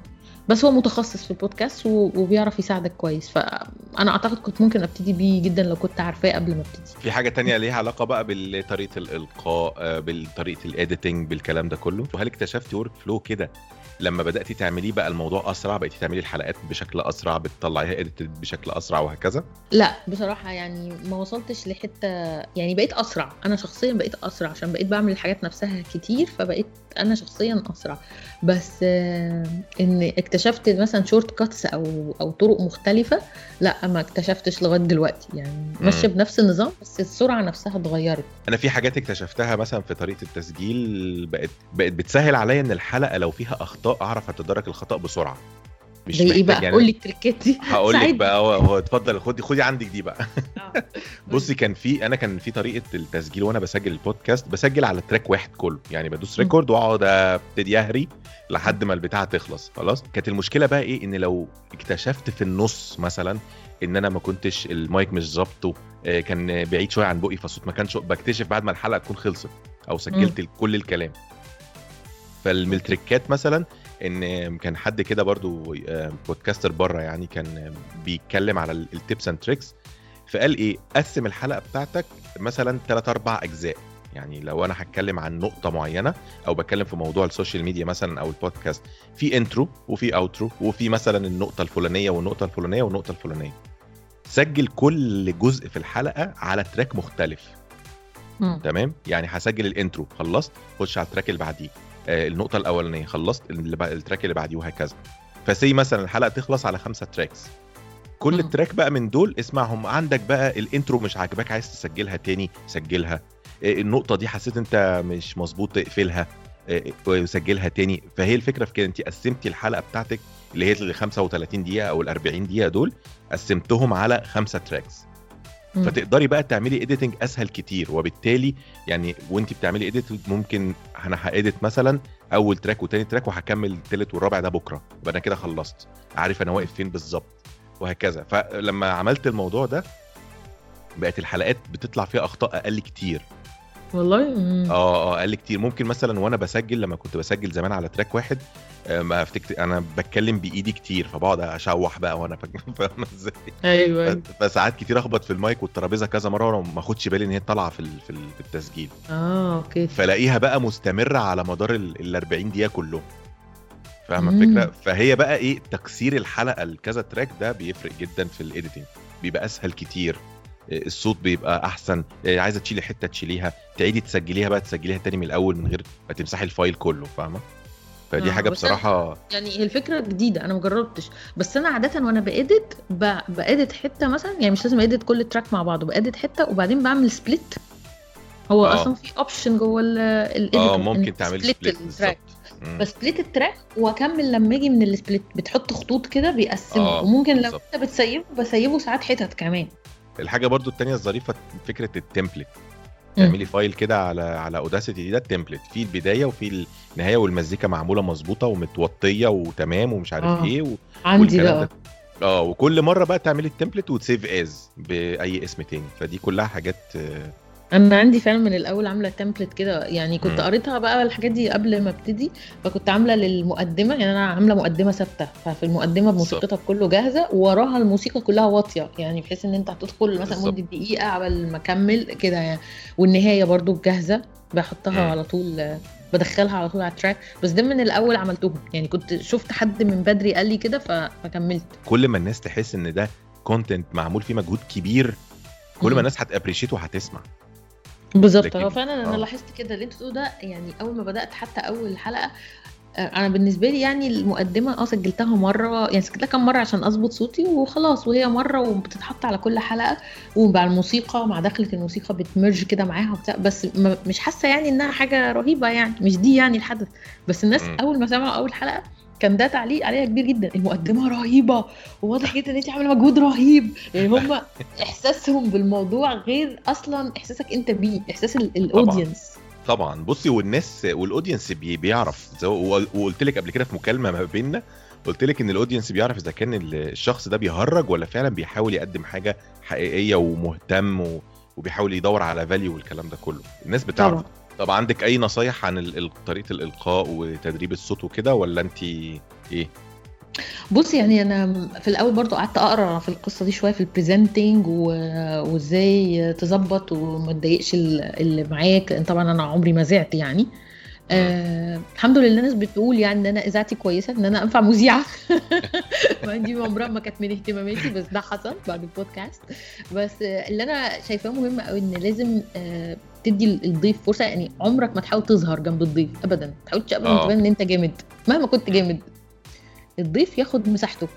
بس هو متخصص في البودكاست وبيعرف يساعدك كويس فانا أعتقد كنت ممكن أبتدي بيه جدا لو كنت عارفاه قبل ما أبتدي في حاجة تانية ليها علاقة بقى بطريقه الإلقاء آه، بطريقه ال editing بالكلام ده كله وهل اكتشفتي workflow كده لما بدأتي تعمليه بقى الموضوع أسرع بقيتي تعملي الحلقات بشكل أسرع بتطلعيها edited بشكل أسرع وهكذا؟ لا بصراحة يعني ما وصلتش لحتة يعني بقيت أسرع. أنا شخصيا بقيت أسرع عشان بقيت بعمل الحاجات نفسها كتير فبقيت أنا شخصيا أسرع. بس آه، إن اكتشفت مثلا shortcuts أو أو طرق مختلفة لا ما اكتشفتش لغاية دلوقتي. يعني ماشية مم. بنفس النظام بس السرعة نفسها اتغيرت. أنا في حاجات اكتشفتها مثلا في طريقة التسجيل بقت بقت بتسهل عليا إن الحلقة لو فيها أخطاء أعرف اتدارك الخطأ بسرعة. مش زي محتاج بقى؟ قول لي ال tricks دي. هقول لك. بقى هو, هو اتفضل خدي خدي عندك دي بقى. آه. بصي كان في أنا كان في طريقة التسجيل وأنا بسجل البودكاست بسجل على track واحد كله. يعني بدوس. record وأقعد أبتدي أهري لحد ما البتاعه تخلص. خلاص؟ كانت المشكلة بقى إيه؟ إن لو اكتشفت في النص مثلا إن أنا ما كنتش المايك مش ظابطه آه، كان بعيد شوية عن بقي فالصوت ما كانش بكتشف بعد ما الحلقة تكون خلصت أو سجلت كل الكلام. فمن ال tricks مثلا إن كان حد كده برضو آه، podcaster بره يعني كان بيتكلم على ال tips and tricks فقال إيه قسم الحلقة بتاعتك مثلا 3 4 أجزاء. يعني لو أنا هتكلم عن نقطة معينة أو بتكلم في موضوع ال social media مثلا أو البودكاست في intro وفي outro وفي مثلا النقطة الفلانية والنقطة الفلانية والنقطة الفلانية. سجل كل جزء في الحلقة على track مختلف. مم. تمام؟ يعني هسجل ال intro خلصت خش على ال track اللي بعديه. آه النقطة الأولانية خلصت ال track اللي بعديه وهكذا. ف say مثلا الحلقة تخلص على خمسة tracks. كل مم. ال track بقى من دول اسمعهم. عندك بقى ال intro مش عاجباك عايز تسجلها تاني سجلها. آه، النقطة دي حسيت انت مش مظبوط اقفلها. آه، وسجلها تاني. فهي الفكرة في كده انت قسمتي الحلقة بتاعتك اللي هي ال 35 دقيقة أو ال 40 دقيقة دول قسمتهم على خمسة tracks. مم. فتقدري بقى تعملي editing أسهل كتير وبالتالي يعني وانت بتعملي edit ممكن أنا ه edit مثلا أول track وتاني track وهكمل التالت والرابع ده بكرة. يبقى أنا كده خلصت. عارف أنا واقف فين بالظبط. وهكذا. فلما عملت الموضوع ده بقت الحلقات بتطلع فيها أخطاء أقل كتير. والله. آه آه أقل كتير. ممكن مثلا وأنا بسجل لما كنت بسجل زمان على track واحد آه، ما افتكر أنا بتكلم بإيدي كتير فبقعد أشوح بقى وأنا فاهم إزاي؟ أيوه أيوة. فساعات كتير أخبط في المايك والترابيزة كذا مرة وأنا ما أخدش بالي إن هي طالعة في في ال- في التسجيل. آه okay. فلاقيها بقى مستمرة على مدار ال ال 40 دقيقة كلهم. فاهمة. الفكرة؟ فهي بقى إيه تكسير الحلقة لكذا track ده بيفرق جدا في ال editing بيبقى أسهل كتير. الصوت بيبقى أحسن. إيه، عايزة تشيلي حتة تشيليها تعيدي تسجليها بقى تسجليها تاني من الأول من غير ما تمسحي ال file كله فاهمة؟ فدي آه، حاجة بصراحة يعني هي الفكرة جديدة أنا مجربتش. بس أنا عادة وأنا ب edit ب edit حتة مثلا يعني مش لازم edit كل track مع بعضه ب edit حتة وبعدين بعمل split هو آه. أصلا في option جوه ال آه ممكن split split ال track. ب split ال track وأكمل لما أجي من ال split بتحط خطوط كده بيقسمه آه، وممكن لو. أنت بتسيبه بسيبه ساعات حتت كمان. الحاجة برضو التانية الظريفة فكرة ال template. تعملي file كده على على Audacity ده ال template في البداية وفي النهاية والمزيكا معمولة مظبوطة ومتوطية وتمام ومش عارف آه. إيه و... عندي ده. آه وكل مرة بقى تعملي ال template وت save as بأي اسم تاني. فدي كلها حاجات أنا عندي فعلا من الأول عاملة template كده يعني كنت. قريتها بقى الحاجات دي قبل ما أبتدي فكنت عاملة للمقدمة يعني أنا عاملة مقدمة ثابتة ففي المقدمة بموسيقتها كله جاهزة ووراها الموسيقى كلها واطية يعني بحيث إن أنت هتدخل مثلا. مدة دقيقة قبل ما أكمل كده يعني والنهاية برضو جاهزة بحطها. على طول بدخلها على طول على ال track بس ده من الأول عملتهم يعني كنت شفت حد من بدري قال لي كده فكملت كل ما الناس تحس إن ده content معمول فيه مجهود كبير كل. ما الناس هت appreciate وهتسمع بالظبط هو فعلا أنا آه. لاحظت كده اللي أنت بتقوله ده يعني أول ما بدأت حتى أول حلقة أنا بالنسبة لي يعني المقدمة آه سجلتها مرة يعني سجلتها كام مرة عشان أظبط صوتي وخلاص وهي مرة وبتتحط على كل حلقة ومع الموسيقى مع دخلة الموسيقى بت merge كده معاها وبتاع بس م- مش حاسة يعني إنها حاجة رهيبة يعني مش دي يعني الحدث بس الناس مم. أول ما سمعوا أول حلقة كان ده تعليق عليها كبير جدا. المقدمة رهيبة وواضح جدا إن انت عاملة مجهود رهيب. يعني هم إحساسهم بالموضوع غير أصلا إحساسك أنت بيه إحساس ال- ال audience طبعا. بصي والناس وال audience بي بيعرف. وقلت لك قبل كده في مكالمة ما بيننا قلت لك إن ال audience بيعرف إذا كان الشخص ده بيهرج ولا فعلا بيحاول يقدم حاجة حقيقية ومهتم و- وبيحاول يدور على value والكلام ده كله. الناس بتعرف. طبعا. طب عندك أي نصايح عن طريقة الإلقاء وتدريب الصوت وكده ولا انت إيه؟ بص يعني أنا في الأول برضو قعدت أقرأ في القصة دي شوية في ال presenting وإزاي تظبط وما تضايقش ال- اللي معاك لأن طبعا أنا عمري ما زعت يعني. آه الحمد لله الناس بتقول يعني إن أنا إذاعتي كويسة إن أنا أنفع مذيعة. دي عمرها ما كانت من اهتماماتي بس ده حصل بعد البودكاست. بس آه، اللي أنا شايفاه مهم قوي إن لازم آه تدي الضيف فرصة يعني عمرك ما تحاول تظهر جنب الضيف ابدا. ما تحاولش ابدا آه. تبان إن أنت جامد. مهما كنت جامد الضيف ياخد مساحته.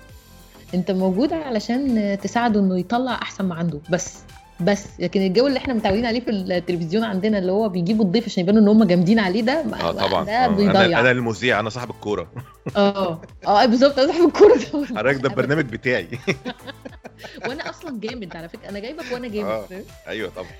أنت موجود علشان تساعده إنه يطلع أحسن ما عنده. بس بس. لكن الجو اللي إحنا متعودين عليه في التلفزيون عندنا اللي هو بيجيبوا الضيف عشان يبانوا إن هم جامدين عليه ده آه طبعا. ده آه. أنا بيضيع. أنا المذيع أنا صاحب الكورة. آه. آه بالظبط أنا صاحب الكورة ده. حضرتك ده البرنامج بتاعي. وأنا أصلا جامد على فكرة. أنا جايبك وأنا جامد. آه. أيوه طبعا.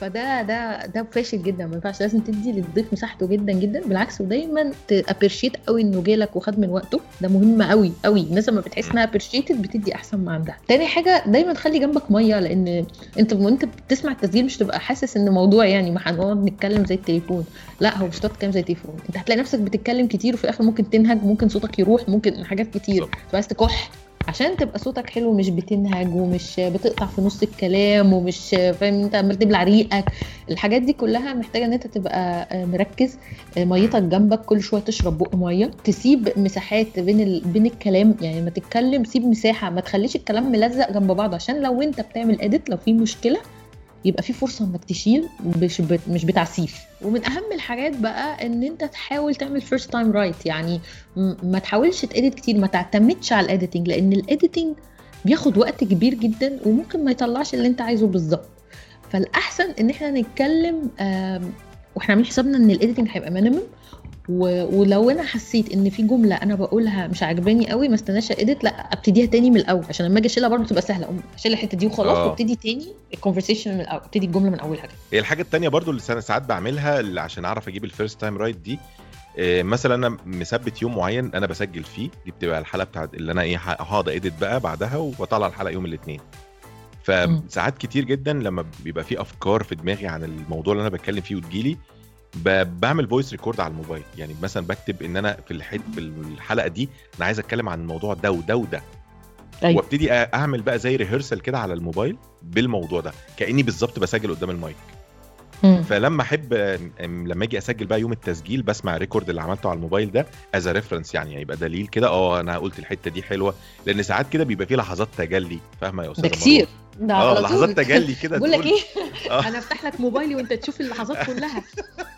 فده ده ده فاشل جدا. ما ينفعش لازم تدي للضيف مساحته جدا جدا. بالعكس ودايما تـ appreciate قوي إنه جالك وخد من وقته. ده مهم قوي قوي. الناس لما بتحس إنها appreciated بتدي أحسن ما عندها. تاني حاجة دايما خلي جنبك مية لأن أنت وانت بتسمع التسجيل مش تبقى حاسس إن موضوع يعني ما هنقعد نتكلم زي التليفون. لا هو مش هتقعد تتكلم زي التليفون. أنت هتلاقي نفسك بتتكلم كتير وفي الآخر ممكن تنهج ممكن صوتك يروح ممكن حاجات كتير. عايز تكح. عشان تبقى صوتك حلو مش بتنهج ومش بتقطع في نص الكلام ومش فاهم انت عمال تبلع ريقك. الحاجات دي كلها محتاجة إن أنت تبقى آه، مركز. آه، ميتك جنبك كل شوية تشرب بق مية. تسيب مساحات بين ال... بين الكلام يعني لما تتكلم سيب مساحة ما تخليش الكلام ملزق جنب بعض. عشان لو أنت بتعمل اديت لو في مشكلة يبقى في فرصة إنك تشيل مش. مش بتعسيف ومن أهم الحاجات بقى إن أنت تحاول تعمل first time right يعني ما تحاولش ت edit كتير ما تعتمدش على ال editing لأن ال editing بياخد وقت كبير جدا وممكن ما يطلعش اللي أنت عايزه بالظبط فالأحسن إن إحنا نتكلم وإحنا عاملين حسابنا إن ال editing هيبقى minimum ولو أنا حسيت ان في جملة أنا بقولها مش عاجباني قوي ما استناش edit لا ابتديها تاني من الأول. عشان لما أجي اشيلها برضه تبقى سهلة. أقوم اشيل الحتة دي وخلاص آه. وابتدي تاني ال conversation من الأول ابتدي الجملة من اولها هي الحاجة التانية برضو اللي أنا ساعات بعملها اللي عشان أعرف أجيب ال first time right دي آه، مثلا أنا مثبت يوم معين أنا بسجل فيه. دي بتبقى الحلقة بتاعت اللي أنا إيه هقعد edit بقى بعدها وبطلع الحلقة يوم الاثنين فساعات كتير جدا لما بيبقى في أفكار في دماغي عن الموضوع اللي أنا بتكلم فيه وتجيلي بعمل voice record على الموبايل. يعني مثلا بكتب إن أنا في الحد في الحلقة دي أنا عايز أتكلم عن الموضوع ده وده وده. أيوة. وأبتدي أعمل بقى زي rehearsal كده على الموبايل بالموضوع ده. كأني بالظبط بسجل قدام المايك. مم. فلما أحب لما أجي أسجل بقى يوم التسجيل بسمع ال record اللي عملته على الموبايل ده as reference يعني يبقى دليل كده آه أنا قلت الحتة دي حلوة. لأن ساعات كده بيبقى فيه لحظات تجلي. فاهمة يا أستاذ كتير. آه لحظات. تجلي كده بقول لك إيه؟ آه. أنا أفتح لك موبايلي وأنت تشوف اللحظات كلها.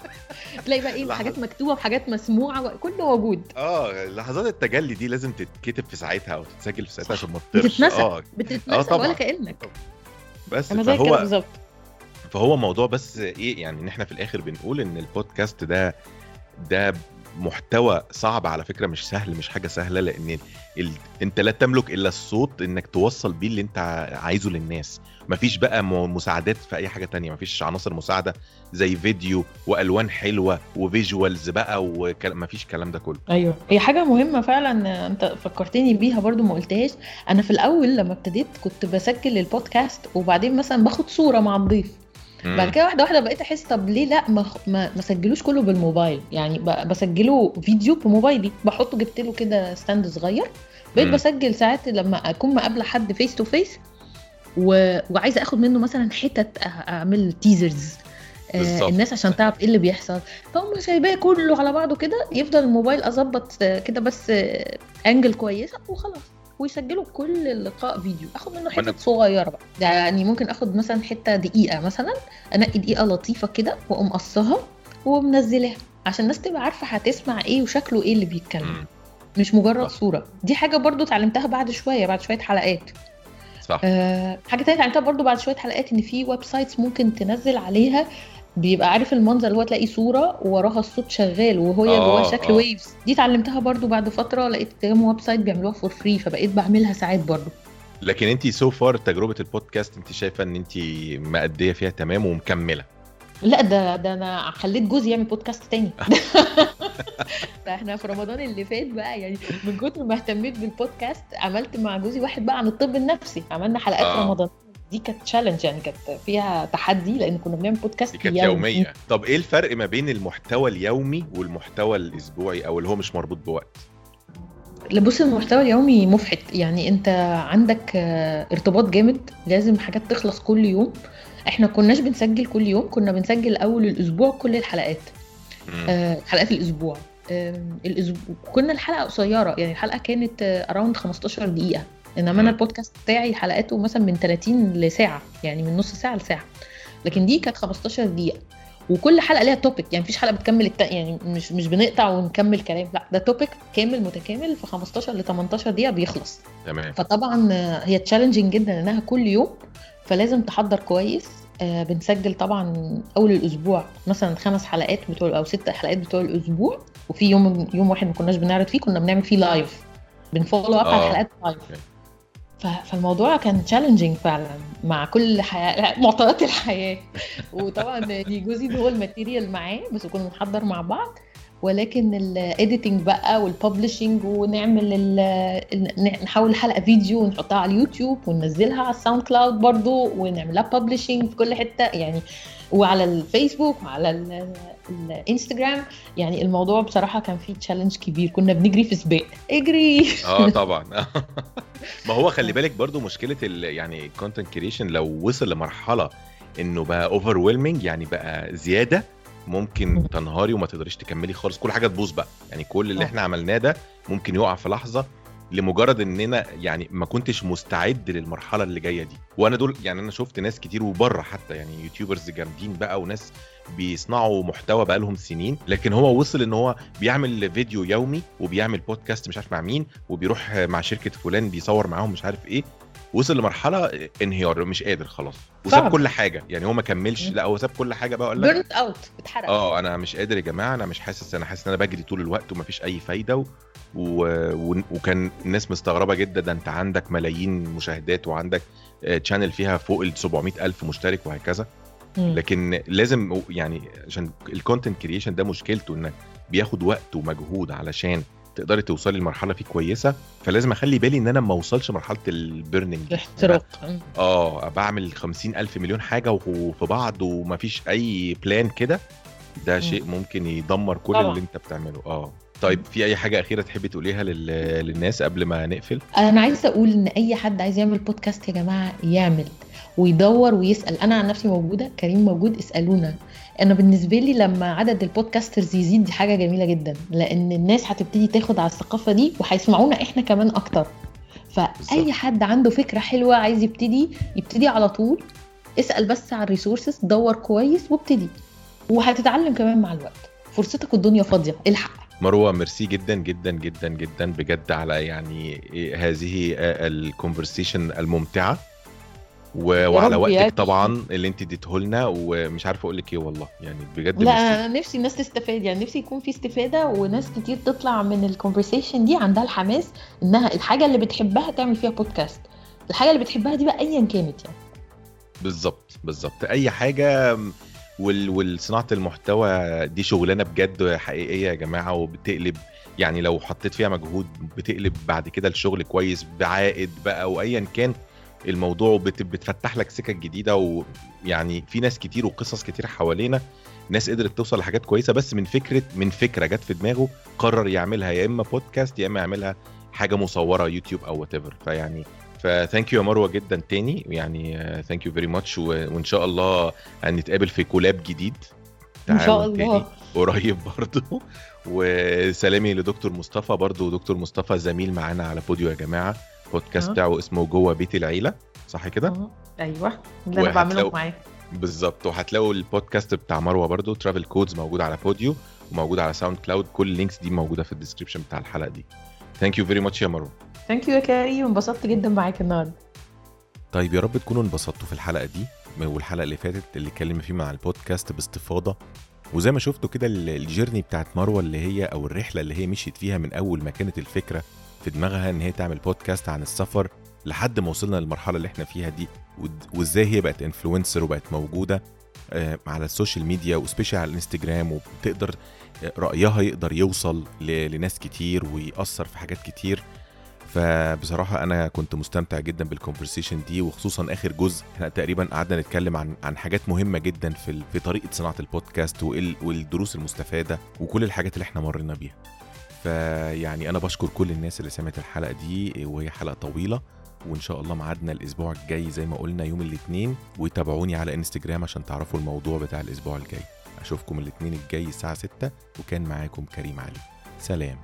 تلاقي بقى إيه. حاجات مكتوبة وحاجات مسموعة كله موجود آه لحظات التجلي دي لازم تتكتب في ساعتها أو تتسجل في ساعتها عشان ما بتتنسى. آه بتتنسى طبعاً. ولا كأنك بس أنا فهو بالظبط فهو موضوع بس إيه يعني إن إحنا في الآخر بنقول إن البودكاست ده ده محتوى صعب على فكرة مش سهل مش حاجة سهلة لأن ال... أنت لا تملك إلا الصوت إنك توصل بيه اللي أنت عايزه للناس. مفيش بقى مساعدات في أي حاجة تانية مفيش عناصر مساعدة زي فيديو وألوان حلوة و visuals بقى ومفيش الكلام ده كله. أيوه. هي حاجة مهمة فعلا أنت فكرتني بيها برضو ما قلتهاش. أنا في الأول لما ابتديت كنت بسجل البودكاست وبعدين مثلا باخد صورة مع الضيف. بعد كده واحدة واحدة بقيت أحس طب ليه لأ ما ما ما سجلوش كله بالموبايل يعني بسجله فيديو بموبايلي بحطه جبت له كده stand صغير بقيت. بسجل ساعات لما أكون مقابله حد face to face وعايزة أخد منه مثلا حتت أعمل تيزرز بالظبط. الناس عشان تعرف إيه اللي بيحصل فهم سايباه كله على بعضه كده يفضل الموبايل أظبط آه، كده بس آه، انجل كويسة وخلاص ويسجلوا كل اللقاء فيديو. آخد منه حتت صغيرة بقى. يعني ممكن آخد مثلا حتة دقيقة مثلا أنقي دقيقة لطيفة كده وأقوم قصها ومنزلاها عشان الناس تبقى عارفة هتسمع إيه وشكله إيه اللي بيتكلم. مش مجرد صح. صورة. دي حاجة برضو اتعلمتها بعد شوية بعد شوية حلقات. صح. أه حاجة تانية اتعلمتها برضو بعد شوية حلقات إن في websites ممكن تنزل عليها بيبقى عارف المنظر اللي هو تلاقي صورة ووراها الصوت شغال وهو آه، جواه شكل آه. waves دي اتعلمتها برضو بعد فترة لقيت كام website بيعملوها for free فبقيت بعملها ساعات برضو لكن انت so far تجربة البودكاست انت شايفة ان انت مأدية فيها تمام ومكملة لا ده ده أنا خليت جوزي يعمل بودكاست تاني ده إحنا في رمضان اللي فات بقى يعني من كتر ما اهتميت بالبودكاست عملت مع جوزي واحد بقى عن الطب النفسي عملنا حلقات. آه. رمضان دي كانت تشالنج يعني كانت فيها تحدي لأن كنا بنعمل بودكاست دي كانت يومي. يومية. طب إيه الفرق ما بين المحتوى اليومي والمحتوى الأسبوعي أو اللي هو مش مربوط بوقت؟ لا بص المحتوى اليومي مفحت. يعني أنت عندك آه، ارتباط جامد لازم حاجات تخلص كل يوم. إحنا كناش بنسجل كل يوم كنا بنسجل أول الأسبوع كل الحلقات. آه، حلقات الأسبوع. الأسبوع كنا الحلقة قصيرة يعني الحلقة كانت around 15 دقيقة. انما. أنا البودكاست بتاعي حلقاته مثلا من 30 لساعة يعني من نص ساعة لساعة. لكن دي كانت 15 دقيقة. وكل حلقة ليها topic يعني مفيش حلقة بتكمل التا... يعني مش مش بنقطع ونكمل كلام لا ده topic كامل متكامل في 15 ل 18 دقيقة بيخلص. تمام. فطبعا هي challenging جدا إنها كل يوم فلازم تحضر كويس. آه، بنسجل طبعا أول الأسبوع مثلا خمس حلقات بتوع أو ست حلقات بتوع الأسبوع. وفي يوم يوم واحد ما كناش بنعرض فيه كنا بنعمل فيه live بن follow up على آه. الحلقات live فالموضوع كان challenging فعلا مع كل حياة معطيات الحياة. وطبعا دي جوزي هو ال material معاه بس كنا بنحضر مع بعض. ولكن ال editing بقى وال publishing ونعمل ال- نحول الحلقة فيديو ونحطها على اليوتيوب وننزلها على الساوند كلاود برضو ونعملها publishing في كل حتة. يعني وعلى الفيسبوك وعلى الانستجرام يعني الموضوع بصراحة كان فيه challenge كبير. كنا بنجري في سباق. اجري. آه طبعا. ما هو خلي بالك برضو مشكلة ال يعني ال content creation لو وصل لمرحلة إنه بقى over يعني بقى زيادة ممكن مم. تنهاري وما تقدريش تكملي خالص. كل حاجة تبوظ بقى. يعني كل اللي آه. إحنا عملناه ده ممكن يقع في لحظة لمجرد إننا يعني ما كنتش مستعد للمرحلة اللي جاية دي. وأنا دول يعني أنا شفت ناس كتير وبره حتى يعني YouTubers جامدين بقى وناس بيصنعوا محتوى بقالهم سنين لكن هو وصل إن هو بيعمل فيديو يومي وبيعمل بودكاست مش عارف مع مين وبيروح مع شركة فلان بيصور معاهم مش عارف إيه. وصل لمرحلة انهيار مش قادر خلاص وساب. كل حاجة يعني هو ما كملش. لا هو ساب كل حاجة بقى وقال لك اوت اتحرق آه أنا مش قادر يا جماعة أنا مش حاسس أنا حاسس إن أنا بجري طول الوقت ومفيش أي فايدة و... و... و... وكان الناس مستغربة جدا ده أنت عندك ملايين مشاهدات وعندك channel فيها فوق ال 700 ألف مشترك وهكذا. لكن لازم يعني عشان ال content creation ده مشكلته إنك بياخد وقت ومجهود علشان تقدري توصلي لمرحلة فيه كويسة فلازم أخلي بالي إن أنا ما أوصلش مرحلة ال burning الاحتراق. آه بعمل خمسين ألف مليون حاجة وفي بعض ومفيش أي plan كده ده. شيء ممكن يدمر كل طبعا. اللي أنت بتعمله آه طيب في أي حاجة أخيرة تحبي تقوليها لل... للناس قبل ما نقفل؟ أنا عايزة أقول إن أي حد عايز يعمل بودكاست يا جماعة يعمل ويدور ويسأل أنا عن نفسي موجودة كريم موجود اسألونا أنا بالنسبة لي لما عدد ال podcasters يزيد دي حاجة جميلة جدا لأن الناس هتبتدي تاخد على الثقافة دي وهيسمعونا إحنا كمان أكتر. فأي. حد عنده فكرة حلوة عايز يبتدي يبتدي على طول اسأل بس على ال resources دور كويس وابتدي. وهتتعلم كمان مع الوقت. فرصتك الدنيا فاضية. الحق. مروة ميرسي جدا جدا جدا جدا بجد على يعني هذه ال conversation الممتعة. و... وعلى وقتك. طبعا اللي انت اديته لنا ومش عارف أقول لك إيه والله. يعني بجد لا. أنا نفسي الناس تستفاد. يعني نفسي يكون في استفادة وناس كتير تطلع من ال conversation دي عندها الحماس إنها الحاجة اللي بتحبها تعمل فيها بودكاست الحاجة اللي بتحبها دي بقى ايا كانت يعني. بالظبط بالظبط. أي حاجة وال... والصناعة المحتوى دي شغلانة بجد حقيقية يا جماعة وبتقلب يعني لو حطيت فيها مجهود بتقلب بعد كده الشغل كويس بعائد بقى وايا كان الموضوع بت... بتفتح لك سكك جديدة ويعني في ناس كتير وقصص كتير حوالينا ناس قدرت توصل لحاجات كويسة بس من فكرة من فكرة جت في دماغه قرر يعملها يا إما بودكاست يا إما يعملها حاجة مصورة يوتيوب أو whatever فيعني ف thank you يا مروة جدا تاني. يعني thank you very much وإن شاء الله هنتقابل في collab جديد. إن شاء الله. قريب برضو. وسلامي لدكتور مصطفى. برضو دكتور مصطفى زميل معانا على Podeo يا جماعة. بودكاست آه. بتاعه اسمه جوه بيت العيلة صح كده؟ آه، أيوه اللي أنا بعمله معاه بالظبط وهتلاقوا البودكاست بتاع مروة برضو Travel Codes موجود على Podeo وموجود على SoundCloud كل ال links دي موجودة في ال description بتاع الحلقة دي. thank you very much يا مروة. thank you يا كريم انبسطت جدا معاك النهارده. طيب يا رب تكونوا انبسطتوا في الحلقة دي والحلقة اللي فاتت اللي اتكلمنا فيه مع البودكاست باستفاضة. وزي ما شفتوا كده ال- ال journey بتاعت مروة اللي هي أو الرحلة اللي هي مشيت فيها من أول ما كانت الفكرة في دماغها إن هي تعمل بودكاست عن السفر لحد ما وصلنا للمرحلة اللي إحنا فيها دي وإزاي هي بقت influencer وبقت موجودة آه، على ال social media و special على الإنستجرام وبتقدر آه، رأيها يقدر يوصل لناس كتير ويأثر في حاجات كتير فبصراحة أنا كنت مستمتع جدا بالكونفرسيشن دي وخصوصا آخر جزء إحنا تقريبا قعدنا نتكلم عن عن حاجات مهمة جدا في في طريقة صناعة البودكاست وال- والدروس المستفادة وكل الحاجات اللي إحنا مرينا بيها. فيعني أنا بشكر كل الناس اللي سمعت الحلقة دي وهي حلقة طويلة وإن شاء الله ميعادنا الأسبوع الجاي زي ما قلنا يوم الاثنين وتابعوني على إنستجرام عشان تعرفوا الموضوع بتاع الأسبوع الجاي. أشوفكم الاثنين الجاي الساعة 6 وكان معاكم كريم علي. سلام.